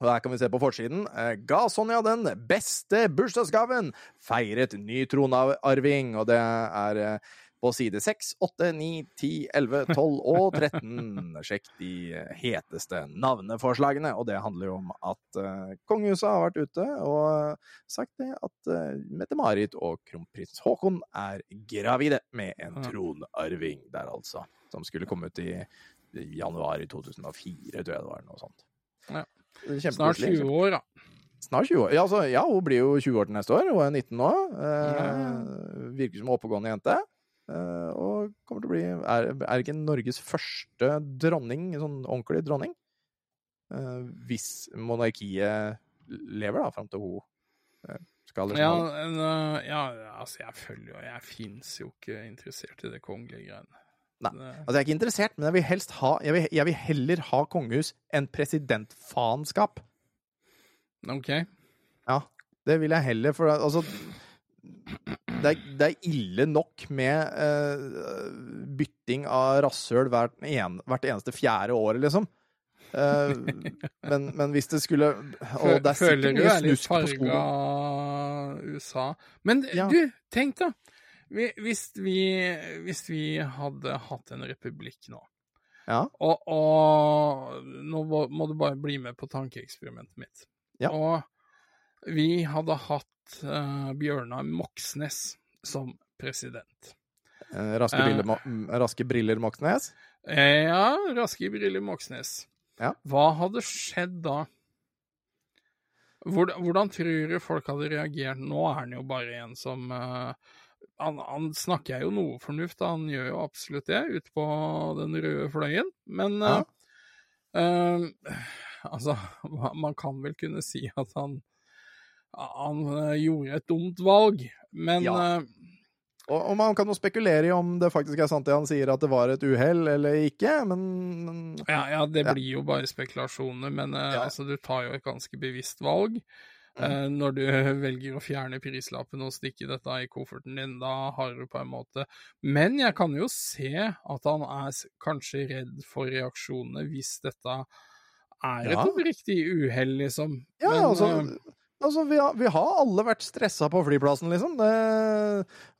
[SPEAKER 1] Og her kan vi se på forsiden. Eh, Ga Sonja den beste bursdagsgaven! Feiret ny tronarving. Og det er eh, på side 6, 8, 9, 10, 11, 12 og 13. Sjekk de heteste navneforslagene. Og det handler jo om at uh, kongehuset har vært ute og sagt det at uh, Mette-Marit og kronprins Haakon er gravide med en tronarving der, altså. Som skulle komme ut i januar i 2004, tror jeg det var. Noe sånt.
[SPEAKER 2] Ja. Snart 20 år, da.
[SPEAKER 1] Snart 20 år. Ja, altså, ja, hun blir jo 20 år til neste år. Hun er 19 nå. Eh, virker som en oppegående jente. Eh, og kommer til å bli Er, er ikke Norges første dronning, sånn ordentlig dronning? Eh, hvis monarkiet lever, da, fram til hun eh, skal liksom
[SPEAKER 2] Ja, ja, altså, jeg følger jo Jeg fins jo ikke interessert i det kongelige greiene.
[SPEAKER 1] Nei. Altså, jeg er ikke interessert, men jeg vil helst ha Jeg vil, jeg vil heller ha kongehus enn presidentfaenskap.
[SPEAKER 2] OK.
[SPEAKER 1] Ja, det vil jeg heller, for altså det er, det er ille nok med uh, bytting av rasshøl hvert, en, hvert eneste fjerde år, liksom. Uh, men, men hvis det skulle Og det er sikkert mye snusk på skolen.
[SPEAKER 2] USA. Men
[SPEAKER 1] Ja.
[SPEAKER 2] du, tenk da. Hvis vi, hvis vi hadde hatt en republikk nå,
[SPEAKER 1] Ja.
[SPEAKER 2] og, og nå må du bare bli med på tankeeksperimentet mitt.
[SPEAKER 1] Ja.
[SPEAKER 2] Og vi hadde hatt eh, Bjørnar Moxnes som president.
[SPEAKER 1] Eh, raske, briller, mm, raske briller Moxnes.
[SPEAKER 2] Ja, Raske briller Moxnes.
[SPEAKER 1] Ja.
[SPEAKER 2] Hva hadde skjedd da? Hvordan, hvordan tror du folk hadde reagert? Nå er han jo bare en som uh, han, han snakker jo noe fornuft, da. han gjør jo absolutt det, ute på den røde fløyen. Men
[SPEAKER 1] Ja.
[SPEAKER 2] uh, altså, man kan vel kunne si at han han eh, gjorde et dumt valg, men
[SPEAKER 1] Ja.
[SPEAKER 2] eh,
[SPEAKER 1] Og, og man kan jo spekulere i om det faktisk er sant det han sier, at det var et uhell eller ikke, men,
[SPEAKER 2] Ja, ja, det
[SPEAKER 1] Ja.
[SPEAKER 2] blir jo bare spekulasjoner, men eh,
[SPEAKER 1] Ja.
[SPEAKER 2] altså, du tar jo et ganske bevisst valg. Eh, når du velger å fjerne prislappen og stikke dette i kofferten din, da har du på en måte Men jeg kan jo se at han er kanskje redd for reaksjonene hvis dette er et
[SPEAKER 1] Ja.
[SPEAKER 2] oppriktig uhell, liksom.
[SPEAKER 1] Ja,
[SPEAKER 2] men,
[SPEAKER 1] altså, altså vi, har, vi har alle vært stressa på flyplassen, liksom. Det,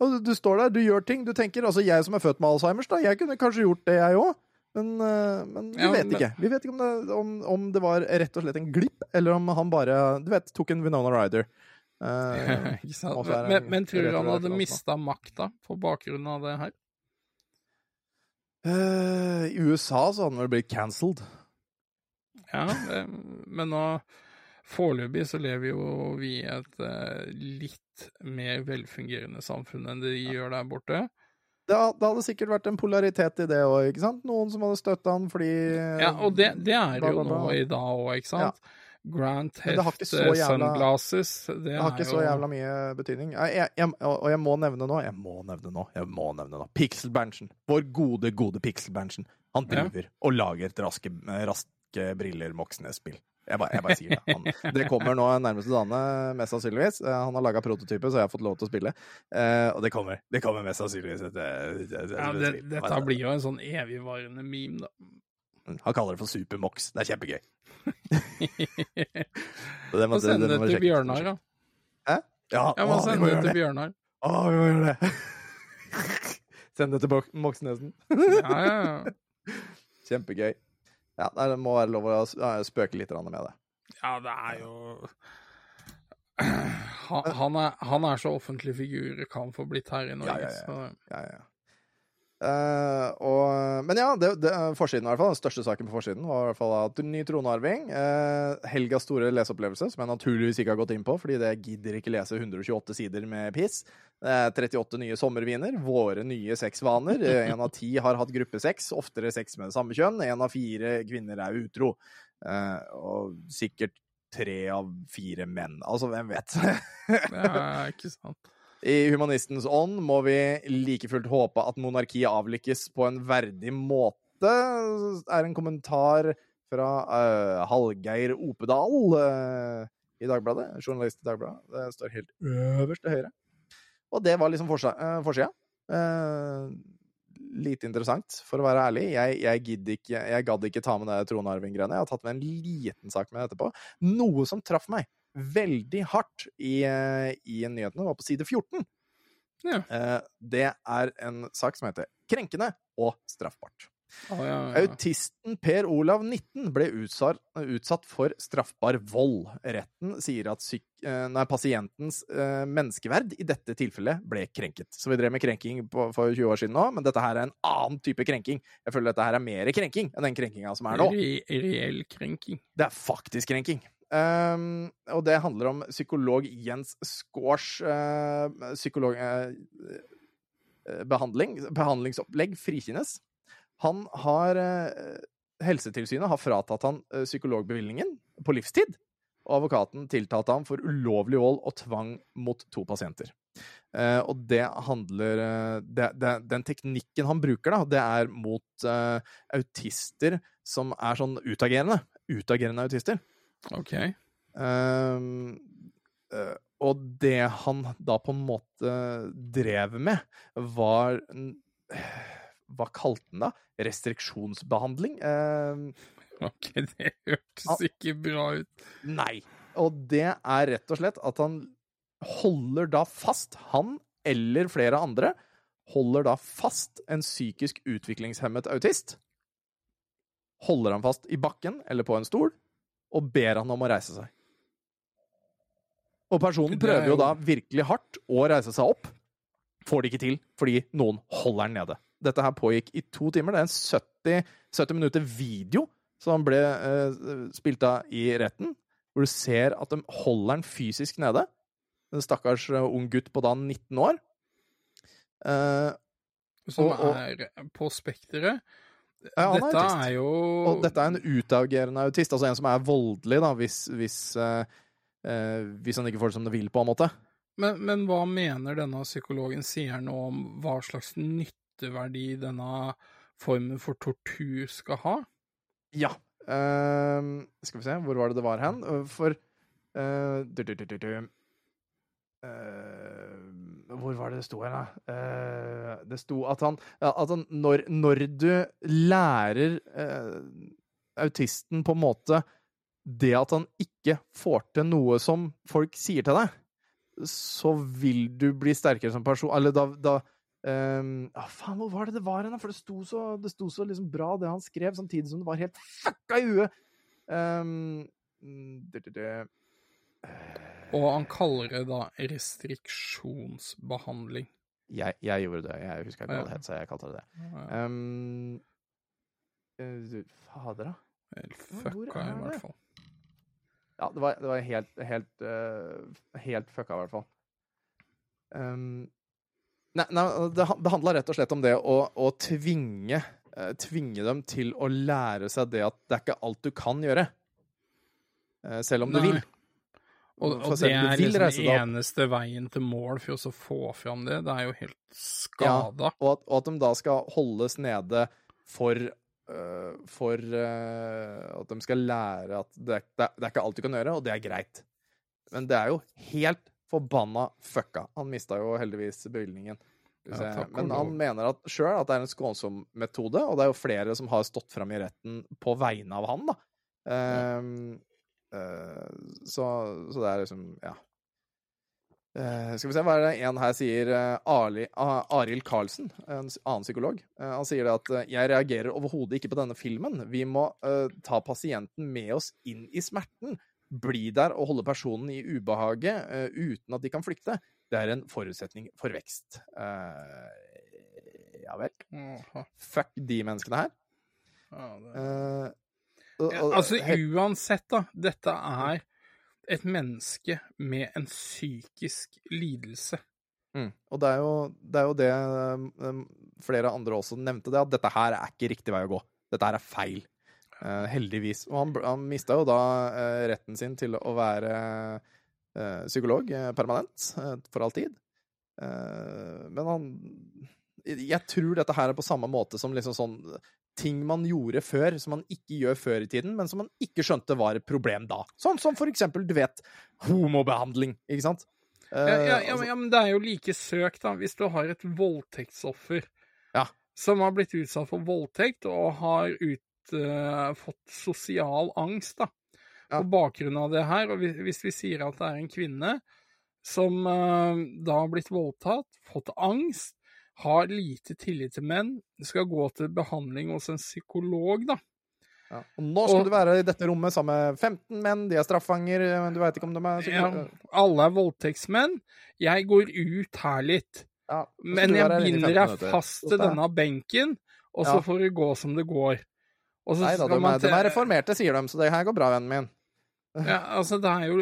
[SPEAKER 1] du, du står der, du gjør ting. Du tenker Altså, jeg som er født med Alzheimers, da, jeg kunne kanskje gjort det, jeg òg. Men, eh, men vi
[SPEAKER 2] Ja,
[SPEAKER 1] vet
[SPEAKER 2] men-
[SPEAKER 1] ikke. Vi vet ikke om det, om, om det var rett og slett en glipp, eller om han bare du vet, tok en Winona Ryder. Uh, er
[SPEAKER 2] Men, men, men tror du han hadde
[SPEAKER 1] da.
[SPEAKER 2] mista makta på bakgrunn av det her?
[SPEAKER 1] Uh, I USA så hadde han vel blitt cancelled.
[SPEAKER 2] Ja, det, men nå Foreløpig så lever jo vi i et uh, litt mer velfungerende samfunn enn de gjør der borte.
[SPEAKER 1] Det, det hadde sikkert vært en polaritet i det òg, ikke sant? Noen som hadde støtta han fordi
[SPEAKER 2] Ja, og det, det er det jo nå i dag òg, ikke sant?
[SPEAKER 1] Så
[SPEAKER 2] eh,
[SPEAKER 1] jævla-
[SPEAKER 2] Sunglasses, det,
[SPEAKER 1] Det har ikke så jævla mye betydning. Jeg, jeg, og jeg må nevne nå, jeg må nevne nå, jeg må nevne nå. Pixel Berntsen. Vår gode, gode Pixel Berntsen. Han
[SPEAKER 2] Ja.
[SPEAKER 1] driver og lager et raske, raske briller Moxnes-spill. Jeg bare, jeg bare sier det. Han, det kommer nå nærmeste dagene, mest sannsynligvis. Eh, Han har laga prototype, så jeg har fått lov til å spille. Eh, og det kommer. Det kommer mest sannsynligvis Det, det, et, et,
[SPEAKER 2] ja. Dette blir jo en sånn evigvarende meme, da.
[SPEAKER 1] Han kaller det for Supermox. Det er kjempegøy. Det
[SPEAKER 2] Få sende det til. Bjørnar, da. Hæ?
[SPEAKER 1] Ja,
[SPEAKER 2] Jeg må
[SPEAKER 1] å,
[SPEAKER 2] sende det til Bjørnar.
[SPEAKER 1] Å, vi må gjøre det! Send det til Moxnesen.
[SPEAKER 2] Ja, ja, ja.
[SPEAKER 1] Kjempegøy. Ja, det må være lov å spøke litt med det.
[SPEAKER 2] Ja, det er jo han, han, er, han er så offentlig figur kan få blitt her i Norge.
[SPEAKER 1] Ja, ja, ja. Ja, ja. Eh, og, men ja, det, det, forsiden i hvert fall, den største saken på forsiden var i hvert fall at ny tronarving. Uh, helgas store leseopplevelse, som jeg naturligvis ikke har gått inn på, fordi det gidder ikke lese 128 sider med piss. Uh, 38 nye sommerviner, våre nye sexvaner. Én av ti har hatt gruppesex, oftere sex med samme kjønn. Én av fire kvinner er utro. Eh, og sikkert tre av fire menn. Altså, hvem vet?
[SPEAKER 2] Det er ikke sant.
[SPEAKER 1] I humanistens ånd må vi like fullt håpe at monarkiet avlykkes på en verdig måte, er en kommentar fra uh, Hallgeir Opedal uh, i Dagbladet. Journalist i Dagbladet. Det står helt øverst til høyre. Og det var liksom eh, forsida. Eh, lite interessant, for å være ærlig. Jeg, jeg, ikke, jeg gadd ikke ta med det tronarving-greiene. Jeg har tatt med en liten sak med etterpå. Noe som traff meg veldig hardt i, eh, i nyhetene, var på side 14.
[SPEAKER 2] Ja.
[SPEAKER 1] Eh, Det er en sak som heter 'Krenkende og straffbart'.
[SPEAKER 2] Å, ja, ja.
[SPEAKER 1] Autisten Per Olav 19 ble utsatt, utsatt for straffbar vold. Retten sier at syk, eh, nei, pasientens eh, menneskeverd i dette tilfellet ble krenket. Så vi drev med krenking på, for 20 år siden nå, men dette her er en annen type krenking. Jeg føler dette her er mer krenking enn den krenkinga som er nå.
[SPEAKER 2] Re reell krenking.
[SPEAKER 1] Det er faktisk krenking. Um, og det handler om psykolog Jens Skårs uh, Psykolog uh, eh, behandling, behandlingsopplegg frikines. Han har uh, Helsetilsynet har fratatt han eh, psykologbevilgningen på livstid. Og advokaten tiltalte ham for ulovlig vold og tvang mot to pasienter. Eh, og det handler eh, det, det, Den teknikken han bruker, da, det er mot eh, autister som er sånn utagerende. Utagerende autister.
[SPEAKER 2] OK.
[SPEAKER 1] Um, uh, og det han da på en måte drev med, var Hva kalte han da? Restriksjonsbehandling? Uh,
[SPEAKER 2] Ok, Det hørtes
[SPEAKER 1] han,
[SPEAKER 2] ikke bra ut.
[SPEAKER 1] nei. Og det er rett og slett at han holder da fast, han eller flere andre, holder da fast en psykisk utviklingshemmet autist. Holder han fast i bakken eller på en stol, og ber han om å reise seg. Og personen
[SPEAKER 2] er
[SPEAKER 1] prøver jo
[SPEAKER 2] jo-
[SPEAKER 1] da virkelig hardt å reise seg opp. Får det ikke til, fordi noen holder den nede. Dette her pågikk i to timer. Det er en 70, 70 minutter video som ble eh, spilt av i retten, hvor du ser at de holder den fysisk nede. En stakkars eh, ung gutt på da 19 år. Eh,
[SPEAKER 2] Som
[SPEAKER 1] Og- og-
[SPEAKER 2] er på Spekteret.
[SPEAKER 1] Ja, han er
[SPEAKER 2] Dette
[SPEAKER 1] autist.
[SPEAKER 2] er jo
[SPEAKER 1] og dette er en utagerende autist, altså en som er voldelig, da, hvis, hvis, eh, eh, hvis han ikke får det som det vil, på en måte.
[SPEAKER 2] men, men hva mener denne psykologen sier nå om hva slags nytteverdi denne formen for tortur skal ha?
[SPEAKER 1] Ja. Uh, skal vi se, hvor var det det var hen? For uh, du, du, du, du, du. Hvor var det det sto her, da? Uh, det sto at han, at han når, når du lærer uh, autisten på en måte det at han ikke får til noe som folk sier til deg, så vil du bli sterkere som person. Eller da, da Um, ah, Faen, hvor var det det var hen? For det sto så, det sto så liksom bra, det han skrev, samtidig som det var helt fucka i huet. Ehm, mm, det.
[SPEAKER 2] Og han kaller det da restriksjonsbehandling.
[SPEAKER 1] Jeg, jeg gjorde det. Jeg husker ikke hva det
[SPEAKER 2] Ja.
[SPEAKER 1] het, så jeg kalte det det.
[SPEAKER 2] Ja,
[SPEAKER 1] Um, eh, fader, da.
[SPEAKER 2] Fucka, i hvert fall.
[SPEAKER 1] Ja, det var, det var helt, helt, uh, helt fucka, i hvert fall. Um, nei, nei det, det handla rett og slett om det å, å tvinge, uh, tvinge dem til å lære seg det at det er ikke alt du kan gjøre. uh, selv om du vil.
[SPEAKER 2] Og, og det er liksom
[SPEAKER 1] den
[SPEAKER 2] eneste veien til mål for oss å få fram det. Det er jo helt skada.
[SPEAKER 1] Og at, og at de da skal holdes nede for uh, For uh, at de skal lære at det, det, det er ikke alt du kan gjøre, og det er greit. Men det er jo helt forbanna fucka. Han mista jo heldigvis bevilgningen.
[SPEAKER 2] Ja,
[SPEAKER 1] Men han mener at sjøl at det er en skånsom metode, og det er jo flere som har stått fram i retten på vegne av han, da. Um, så, så det er liksom Ja. Eh, skal vi se, hva er det en her sier? Uh, Arli, Arild Karlsen, en annen psykolog. Eh, han sier det at eh, jeg reagerer overhodet ikke på denne filmen. Vi må uh, ta pasienten med oss inn i smerten. Bli der og holde personen i ubehaget uh, uten at de kan flykte. Det er en forutsetning for vekst. Uh, ja vel. Fuck de menneskene her.
[SPEAKER 2] ja, altså uansett, da. Dette er et menneske med en psykisk lidelse.
[SPEAKER 1] Mm. Og det er jo det, er jo det um, flere andre også nevnte, det at dette her er ikke riktig vei å gå. Dette her er feil. Uh, heldigvis. Og han, han mista jo da uh, retten sin til å være uh, psykolog permanent, for all tid. Men han Jeg tror dette her er på samme måte som liksom sånn ting man gjorde før, som man ikke gjør før i tiden, men som man ikke skjønte var et problem da. Sånn som for eksempel, du vet, homobehandling, ikke sant?
[SPEAKER 2] Ja, ja, ja,
[SPEAKER 1] Eh,
[SPEAKER 2] men- ja, men det er jo like søkt, da, hvis du har et voldtektsoffer
[SPEAKER 1] Ja.
[SPEAKER 2] som har blitt utsatt for voldtekt og har ut, uh, fått sosial angst, da,
[SPEAKER 1] Ja.
[SPEAKER 2] på bakgrunn av det her. Og hvis, hvis vi sier at det er en kvinne som uh, da har blitt voldtatt, fått angst, har lite tillit til menn, skal gå til behandling hos en psykolog, da.
[SPEAKER 1] Ja. Og nå skal
[SPEAKER 2] Og-
[SPEAKER 1] du være i dette rommet sammen med 15 menn, de er straffanger, men du veit ikke om de er
[SPEAKER 2] Ja, alle er voldtektsmenn. Jeg går ut her litt.
[SPEAKER 1] ja.
[SPEAKER 2] Men jeg
[SPEAKER 1] er
[SPEAKER 2] binder deg fast til denne benken, og så får det gå som det går.
[SPEAKER 1] Nei da, de er, de er reformerte, sier de, så det her går bra, vennen min.
[SPEAKER 2] Ja, altså, det er jo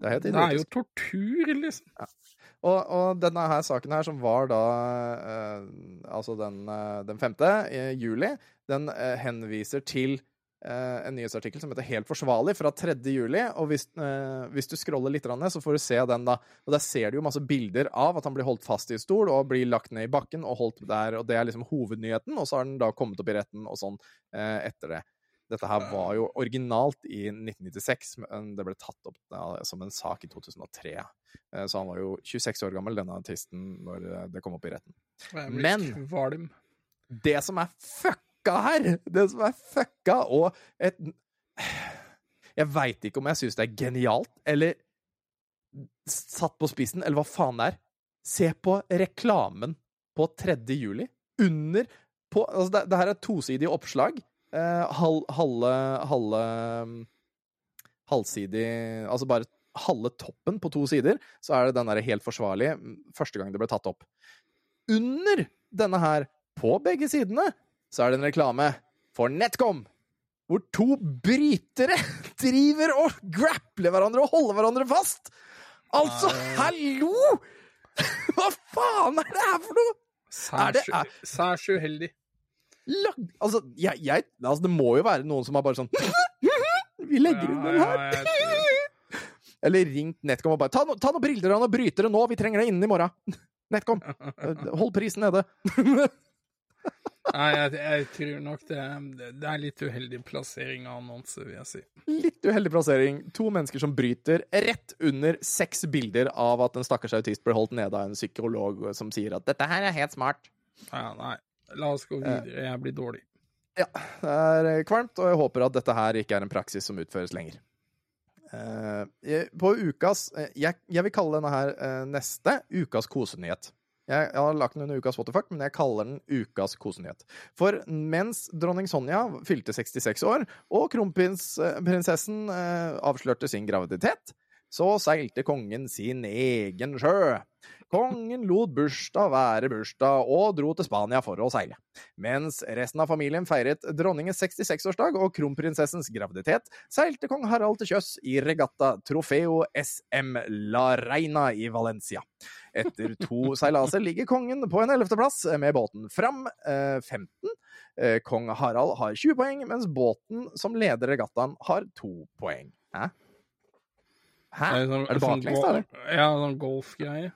[SPEAKER 1] Det er
[SPEAKER 2] Det er jo tortur, liksom.
[SPEAKER 1] Og, og denne her saken her, som var da eh, altså den, eh, den 5. i juli, den eh, henviser til eh, en nyhetsartikkel som heter Helt forsvarlig, fra 3. juli. Og hvis, eh, hvis du scroller litt ned, så får du se den, da. Og der ser du jo masse bilder av at han blir holdt fast i en stol og blir lagt ned i bakken og holdt der, og det er liksom hovednyheten, og så har den da kommet opp i retten og sånn eh, etter det. Dette her var jo originalt i 1996, men det ble tatt opp ja, som en sak i 2003. Eh, Så han var jo 26 år gammel, denne artisten, når eh, det kom opp i retten. Men- Det som er fucka her, det som er fucka, og et Jeg veit ikke om jeg syns det er genialt, eller satt på spissen, eller hva faen det er. Se på reklamen på 3. juli. Under på Altså, det, det her er et tosidig oppslag. Eh, halve Halve mm, Halvsidig Altså bare halve toppen på to sider, så er det den der helt forsvarlige mm, første gang det ble tatt opp. Under denne her, på begge sidene, så er det en reklame for NetCom. Hvor to brytere driver og grappler hverandre og holder hverandre fast! Altså,
[SPEAKER 2] Nei.
[SPEAKER 1] hallo! Hva faen er det her for noe?! Er det-
[SPEAKER 2] Særs, særs uheldig.
[SPEAKER 1] Lag, altså, jeg, jeg, altså, det må jo være noen som har bare sånn Vi legger inn den her.
[SPEAKER 2] Det.
[SPEAKER 1] Eller ringt NetCom og bare Ta, no, ta noen briller av noen brytere nå, vi trenger deg innen i morgen. NetCom, hold prisen nede.
[SPEAKER 2] Nei, jeg, jeg tror nok det, det er litt uheldig plassering av annonse, vil jeg si.
[SPEAKER 1] Litt uheldig plassering. To mennesker som bryter rett under seks bilder av at en stakkars autist ble holdt nede av en psykolog som sier at 'dette her er helt smart'.
[SPEAKER 2] Ja, nei, la oss gå videre. Jeg blir dårlig.
[SPEAKER 1] Ja, det er eh, kvalmt, og jeg håper at dette her ikke er en praksis som utføres lenger. Eh, på ukas eh, jeg, jeg vil kalle denne her eh, neste ukas kosenyhet. Jeg, jeg har lagt den under ukas Waterfuck, men jeg kaller den ukas kosenyhet. For mens dronning Sonja fylte 66 år, og kronprinsessen eh, avslørte sin graviditet, så seilte kongen sin egen sjø. Kongen lot bursdag være bursdag og dro til Spania for å seile. Mens resten av familien feiret dronningens 66-årsdag og kronprinsessens graviditet, seilte kong Harald til sjøs i regatta Trofeo SM La Reina i Valencia. Etter to seilaser ligger kongen på en ellevteplass med båten Fram, eh, 15. Eh, Kong Harald har 20 poeng, mens båten som leder regattaen, har to poeng. Hæ? Hæ? Er det
[SPEAKER 2] sånn
[SPEAKER 1] baklengs, da.
[SPEAKER 2] Ja, sånn golfgreie.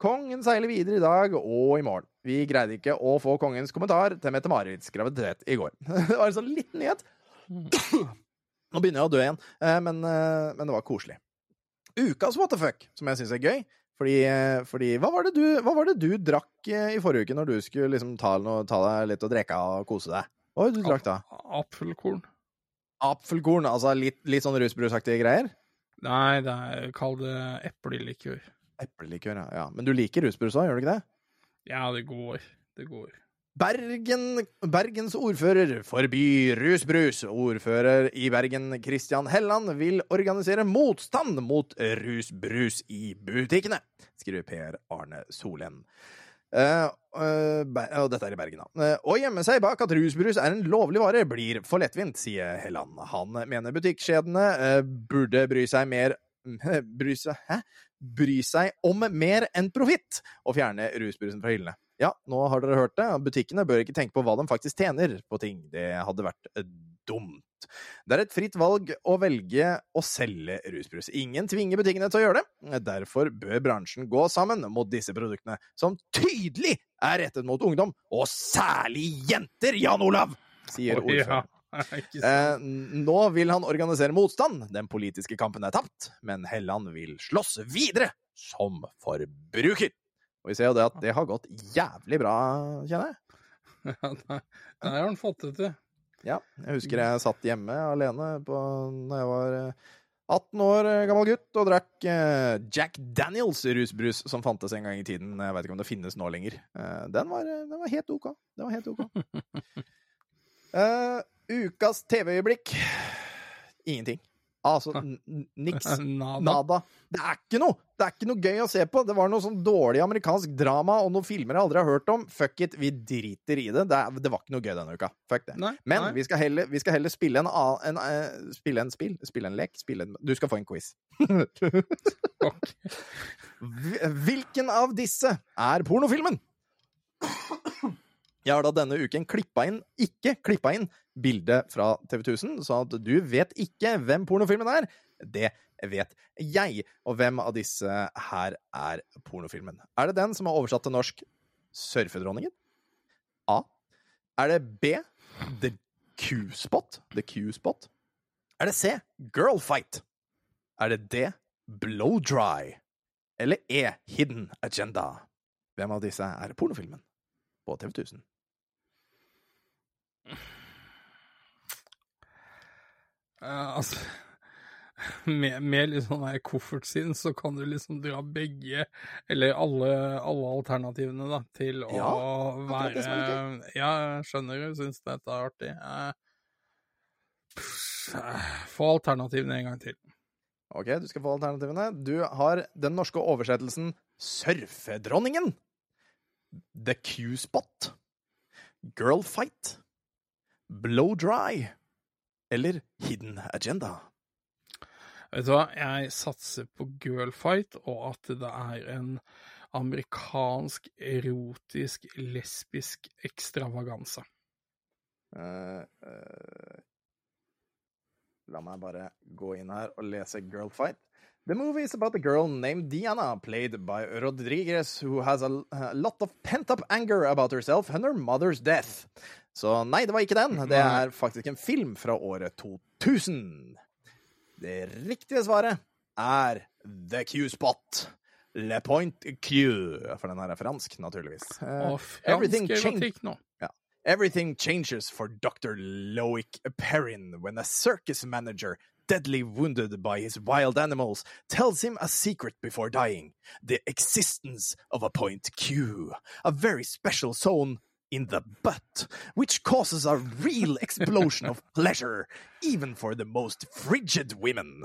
[SPEAKER 1] Kongen seiler videre i dag og i morgen. Vi greide ikke å få kongens kommentar til Mette-Marits graviditet i går. Det var en sånn liten nyhet. Nå begynner jeg å dø igjen, eh, men, eh, men det var koselig. Ukas what the fuck, som jeg syns er gøy. Fordi, eh, fordi hva, var det du, hva var det du drakk i forrige uke når du skulle liksom ta, ta deg litt og drikke og kose deg? Hva var det du drakk da?
[SPEAKER 2] Apfelkorn.
[SPEAKER 1] Apfelkorn, altså litt, litt sånn rusbrusaktige greier?
[SPEAKER 2] Nei, det er kall det eplelikør.
[SPEAKER 1] Eplelikør, ja. ja. Men du liker rusbrus òg, gjør du ikke det?
[SPEAKER 2] Ja, det går. Det går.
[SPEAKER 1] Bergen, Bergens ordfører forbyr rusbrus. Ordfører i Bergen, Christian Helland, vil organisere motstand mot rusbrus i butikkene, skriver Per Arne Solem. Uh, uh, og dette er i Bergen, da. Uh, å gjemme seg bak at rusbrus er en lovlig vare, blir for lettvint, sier Helland. Han mener butikkjedene eh, burde bry seg mer Bry seg Hæ? Bry seg om mer enn profitt, og fjerne rusbrusen fra hyllene. Ja, nå har dere hørt det. Butikkene bør ikke tenke på hva de faktisk tjener på ting. Det hadde vært eh, dumt. Det er et fritt valg å velge å selge rusbrus. Ingen tvinger butikkene til å gjøre det. Derfor bør bransjen gå sammen mot disse produktene, som tydelig er rettet mot ungdom, og særlig jenter, Jan Olav! sier ordføreren. Eh, nå vil han organisere motstand. Den politiske kampen er tapt, men Helland vil slåss videre som forbruker. Og vi ser jo det at det har gått jævlig bra, kjenner jeg.
[SPEAKER 2] Ja, der, der har han fått det til.
[SPEAKER 1] Ja, jeg husker jeg satt hjemme alene på, når jeg var eh, 18 år eh, gammel gutt og drakk eh, Jack Daniels rusbrus som fantes en gang i tiden. Jeg vet ikke om det finnes nå lenger. Eh, den, var, den var helt OK. Den var helt OK. Eh, ukas TV-øyeblikk. Ingenting. Altså niks.
[SPEAKER 2] Nada.
[SPEAKER 1] Nada. Det er ikke noe! Det er ikke noe gøy å se på. Det var noe sånn dårlig amerikansk drama og noen filmer jeg aldri har hørt om. Fuck it, vi driter i det. Det, er, det var ikke noe gøy denne uka. Fuck det.
[SPEAKER 2] Nei,
[SPEAKER 1] Men
[SPEAKER 2] nei.
[SPEAKER 1] vi skal, heller, vi skal heller spille en, annen- en, eh, spille en spill. Spille en lek. Spille en Du skal få en quiz. Hvilken av disse er pornofilmen? Jeg har da denne uken klippa inn, ikke klippa inn, bilde fra TV 1000, så at du vet ikke hvem pornofilmen er. Det vet jeg. Og hvem av disse her er pornofilmen? Er det den som er oversatt til norsk Surfedronningen? A. Er det B. The Q-spot? The Q-spot? Er det C. Girlfight? Er det D. Blow Dry? Eller E. Hidden Agenda? Hvem av disse er pornofilmen på TV 1000?
[SPEAKER 2] Eh, altså med, med litt sånn her koffertsinn, så kan du liksom dra begge, eller alle, alle alternativene, da, til å
[SPEAKER 1] Ja,
[SPEAKER 2] være Ja, skjønner du syns dette er artig. Eh, eh, Få alternativene en gang til.
[SPEAKER 1] Ok, du skal få alternativene. Du har den norske oversettelsen Surfedronningen. The Q-spot. Girlfight. Blow Dry. Eller Hidden Agenda.
[SPEAKER 2] Vet du hva, jeg satser på girlfight, og at det er en amerikansk, erotisk, lesbisk ekstravaganse.
[SPEAKER 1] Uh, uh, la meg bare gå inn her og lese Girlfight. The movie is about a girl named Diana, played by Rodriguez, who has a, a lot of pent-up anger about herself and her mother's death. Så nei, det var ikke den. Det er faktisk en film fra året 2000. Det riktige svaret er The Q-spot. Le Point Q. For den her er fransk, naturligvis. Eh,
[SPEAKER 2] Og
[SPEAKER 1] everything changed-
[SPEAKER 2] nå.
[SPEAKER 1] Everything changes for Dr. Loic Perrin when a circus manager, deadly wounded by his wild animals, tells him a secret before dying the existence of a point Q, a very special zone in the butt, which causes a real explosion of pleasure, even for the most frigid women.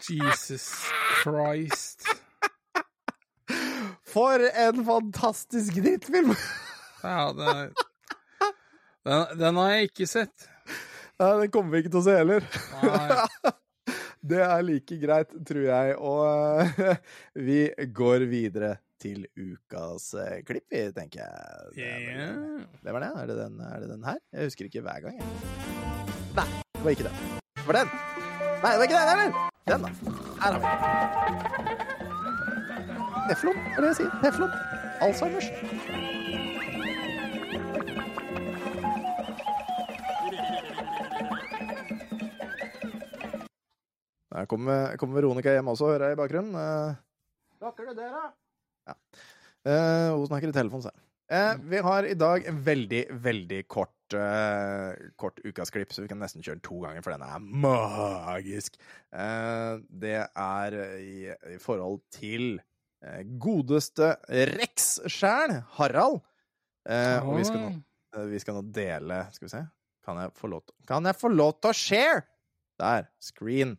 [SPEAKER 2] Jesus Christ.
[SPEAKER 1] For en fantastisk drittfilm!
[SPEAKER 2] Ja, er den, den har jeg ikke sett.
[SPEAKER 1] Ja, den kommer vi ikke til å se heller.
[SPEAKER 2] Nei.
[SPEAKER 1] Det er like greit, tror jeg. Og eh, vi går videre til ukas eh, klipp, vi, tenker jeg. Det, vel- det var det. Er det, den, er det den her? Jeg husker ikke hver gang. Jeg. Nei, det var ikke den. Det var den. Nei, det var ikke den heller. Den, da. Her har vi den. Teflon, er det jeg sier. Teflon. Alzheimers. Der kommer, kommer Veronica hjem også, hører jeg i bakgrunnen. Eh, Lukker du da? Ja. Eh, hun snakker i telefonen, se. Eh, vi har i dag en veldig, veldig kort, eh, kort ukasklipp, så vi kan nesten kjøre den to ganger, for den er magisk. Eh, det er i, i forhold til eh, godeste Rex sjæl, Harald. Eh, og vi skal, nå, vi skal nå dele Skal vi se. Kan jeg få lov til, kan jeg få lov til å share? Der. Screen.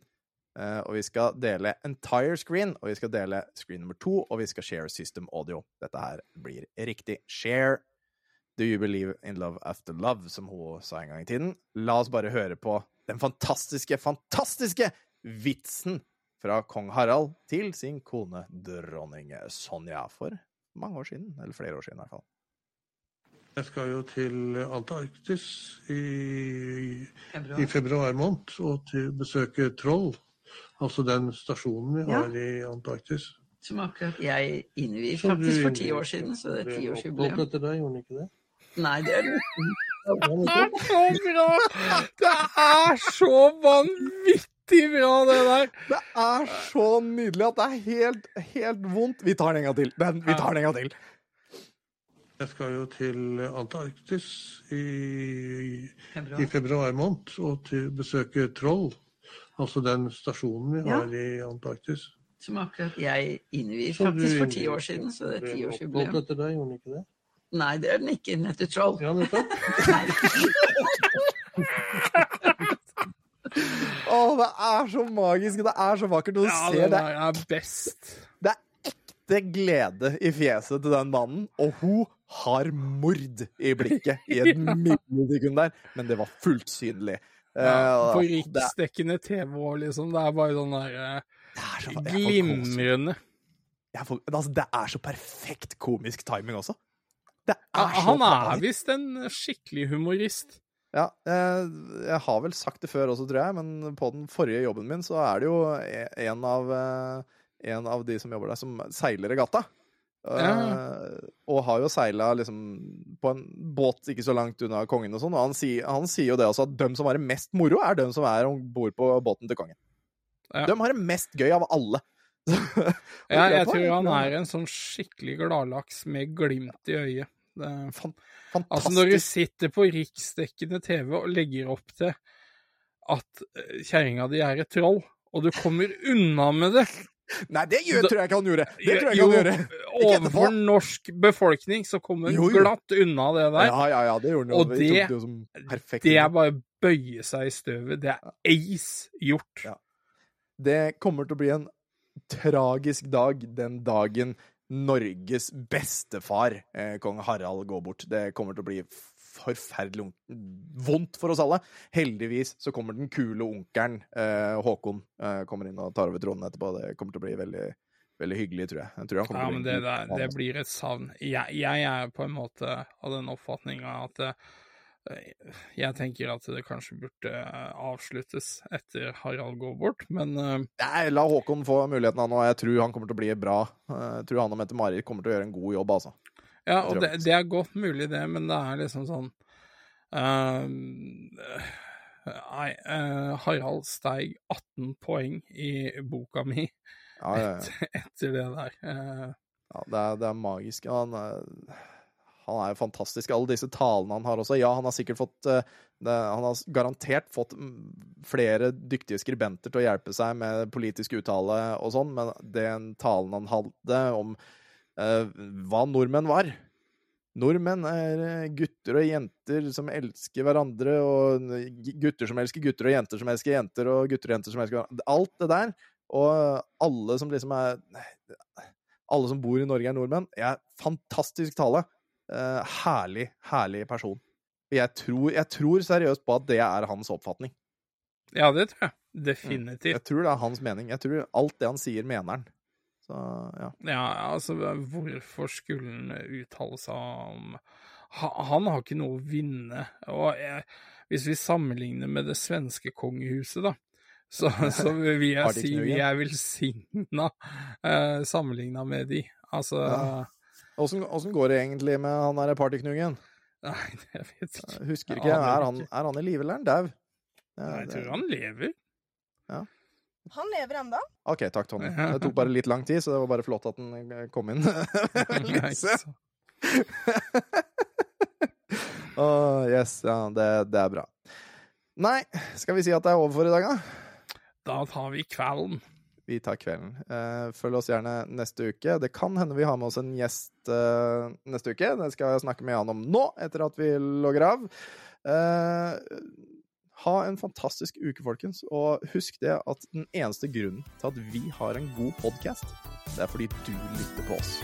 [SPEAKER 1] Eh, og vi skal dele entire screen, og vi skal dele screen nummer to, og vi skal share system audio. Dette her blir riktig. Share. Do you believe in love after love, som hun sa en gang i tiden. La oss bare høre på den fantastiske, fantastiske vitsen fra kong Harald til sin kone dronning Sonja for mange år siden. Eller flere år siden, i hvert fall.
[SPEAKER 5] Jeg skal jo til Antarktis i, i februar måned og til besøke Troll. Altså den stasjonen vi
[SPEAKER 6] Ja.
[SPEAKER 5] har i Antarktis.
[SPEAKER 6] Som akkurat jeg innviet faktisk for ti år siden, så det er tiårsjubileum.
[SPEAKER 5] etter gjorde den ikke det?
[SPEAKER 6] Nei, det er det.
[SPEAKER 2] Det er så bra! Det er så vanvittig bra, det der!
[SPEAKER 1] Det er så nydelig at det er helt, helt vondt. Vi tar den en gang til. Den, vi tar den en gang til.
[SPEAKER 5] Jeg skal jo til Antarktis i, i februar måned og til besøke Troll. Altså den stasjonen vi
[SPEAKER 6] Ja.
[SPEAKER 5] har i Antarktis.
[SPEAKER 6] Som akkurat jeg innviet faktisk for ti år siden, så det er tiårsjubileum.
[SPEAKER 5] etter deg, gjorde den ikke det?
[SPEAKER 6] Nei, det er den ikke. Den heter Troll.
[SPEAKER 5] Ja, nettopp.
[SPEAKER 1] Å, det er så magisk, det er så vakkert. Og du
[SPEAKER 2] Ja,
[SPEAKER 1] ser det,
[SPEAKER 2] er best.
[SPEAKER 1] det er ekte glede i fjeset til den mannen, og hun har mord i blikket i et millisekund der, men det var fullt synlig.
[SPEAKER 2] Ja, på
[SPEAKER 1] Eh,
[SPEAKER 2] riksdekkende TV òg, liksom. Det er bare sånn der eh, glimrende.
[SPEAKER 1] Får, altså, det er så perfekt komisk timing også. Det
[SPEAKER 2] Ja,
[SPEAKER 1] er så
[SPEAKER 2] han er visst en skikkelig humorist.
[SPEAKER 1] Ja, jeg, jeg har vel sagt det før også, tror jeg, men på den forrige jobben min så er det jo e- en av, eh, en av de som jobber der, som seiler regatta. Eh, og har jo seila liksom på en båt ikke så langt unna kongen og sånn. Og han, sier- han sier jo det også, at de som har det mest moro, er de som er om bord på båten til kongen.
[SPEAKER 2] Ja.
[SPEAKER 1] De har det mest gøy av alle.
[SPEAKER 2] Ja, jeg
[SPEAKER 1] jeg
[SPEAKER 2] tror han er en sånn skikkelig gladlaks med glimt i øyet. Det,
[SPEAKER 1] fan-
[SPEAKER 2] altså, når du sitter på riksdekkende TV og legger opp til at eh, kjerringa di er et troll, og du kommer unna med det
[SPEAKER 1] Nei, det gjør, tror jeg ikke han gjorde. Det tror jeg ikke han gjorde. Ikke.
[SPEAKER 2] Overfor norsk befolkning så kommer han glatt unna det der.
[SPEAKER 1] Ja, ja, ja, det gjorde han jo.
[SPEAKER 2] Og det-
[SPEAKER 1] det.
[SPEAKER 2] Det er bare å bøye seg i støvet. Det er ace gjort.
[SPEAKER 1] Ja. Det kommer til å bli en tragisk dag den dagen Norges bestefar, eh, kong Harald, går bort. Det kommer til å bli forferdelig vondt- for oss alle. Heldigvis så kommer den kule onkelen, eh, Håkon, eh, kommer inn og tar over tronen etterpå. Det kommer til å bli veldig, veldig hyggelig, tror jeg. jeg tror han
[SPEAKER 2] Ja, men det, der, det blir et savn. Jeg, jeg er på en måte av den oppfatninga at eh, jeg tenker at det kanskje burde eh, avsluttes etter Harald går bort, men eh,
[SPEAKER 1] Nei, La Håkon få muligheten, han òg. Jeg tror han kommer til å bli bra. Eh, Jeg tror han og Mette-Marit kommer til å gjøre en god jobb, altså.
[SPEAKER 2] Ja, og det, det er godt mulig, det, men det er liksom sånn uh, Nei, uh, Harald steig 18 poeng i boka mi
[SPEAKER 1] Ja, ja, ja.
[SPEAKER 2] etter, etter det der. Uh,
[SPEAKER 1] Ja, det er, det er magisk. Han, han er jo fantastisk. Alle disse talene han har også. Ja, han har sikkert fått det, Han har garantert fått mm, flere dyktige skribenter til å hjelpe seg med politisk uttale og sånn, men den talen han hadde om hva nordmenn var Nordmenn er eh, gutter og jenter som elsker hverandre, og gutter som elsker gutter, og jenter som elsker jenter, og gutter og jenter som elsker hverandre. Alt det der. Og alle som liksom er alle som bor i Norge, er nordmenn. Jeg, fantastisk tale. Eh, herlig, herlig person. Jeg tror, jeg tror seriøst på at det er hans oppfatning.
[SPEAKER 2] ja, det tror jeg. Definitivt.
[SPEAKER 1] Jeg tror det er hans mening. Jeg tror alt det han sier, mener han. Så ja.
[SPEAKER 2] Ja, altså, hvorfor skulle han uttale seg om Han har ikke noe å vinne. Og jeg, hvis vi sammenligner med det svenske kongehuset, da, så, så vil jeg si
[SPEAKER 1] ikke
[SPEAKER 2] vi er velsigna eh, sammenligna med de. Altså
[SPEAKER 1] Ja. Åssen ja. går det egentlig med han der partyknuggen?
[SPEAKER 2] Nei, jeg vet ikke.
[SPEAKER 1] Jeg Husker ikke. Er han,
[SPEAKER 2] ikke.
[SPEAKER 1] er han i live eller er han dau? Ja,
[SPEAKER 2] Jeg tror han lever.
[SPEAKER 4] Han lever ennå.
[SPEAKER 1] OK, takk, Tony. Det tok bare litt lang tid, så det var bare flott at den eh, kom inn.
[SPEAKER 2] Nice
[SPEAKER 1] Lise.
[SPEAKER 2] så-
[SPEAKER 1] yes, ja, det, det er bra. Nei, skal vi si at det er over for i dag, da?
[SPEAKER 2] Da tar vi kvelden.
[SPEAKER 1] Vi tar kvelden. Eh, følg oss gjerne neste uke. Det kan hende vi har med oss en gjest eh, neste uke. Det skal jeg snakke med han om nå, etter at vi logger av. Ha en fantastisk uke, folkens. Og husk det at den eneste grunnen til at vi har en god podkast, det er fordi du lytter på oss.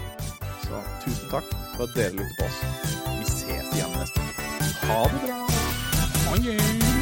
[SPEAKER 1] Så tusen takk for at dere lytter på oss. Vi ses igjen neste uke. Ha det bra!
[SPEAKER 2] Adjø.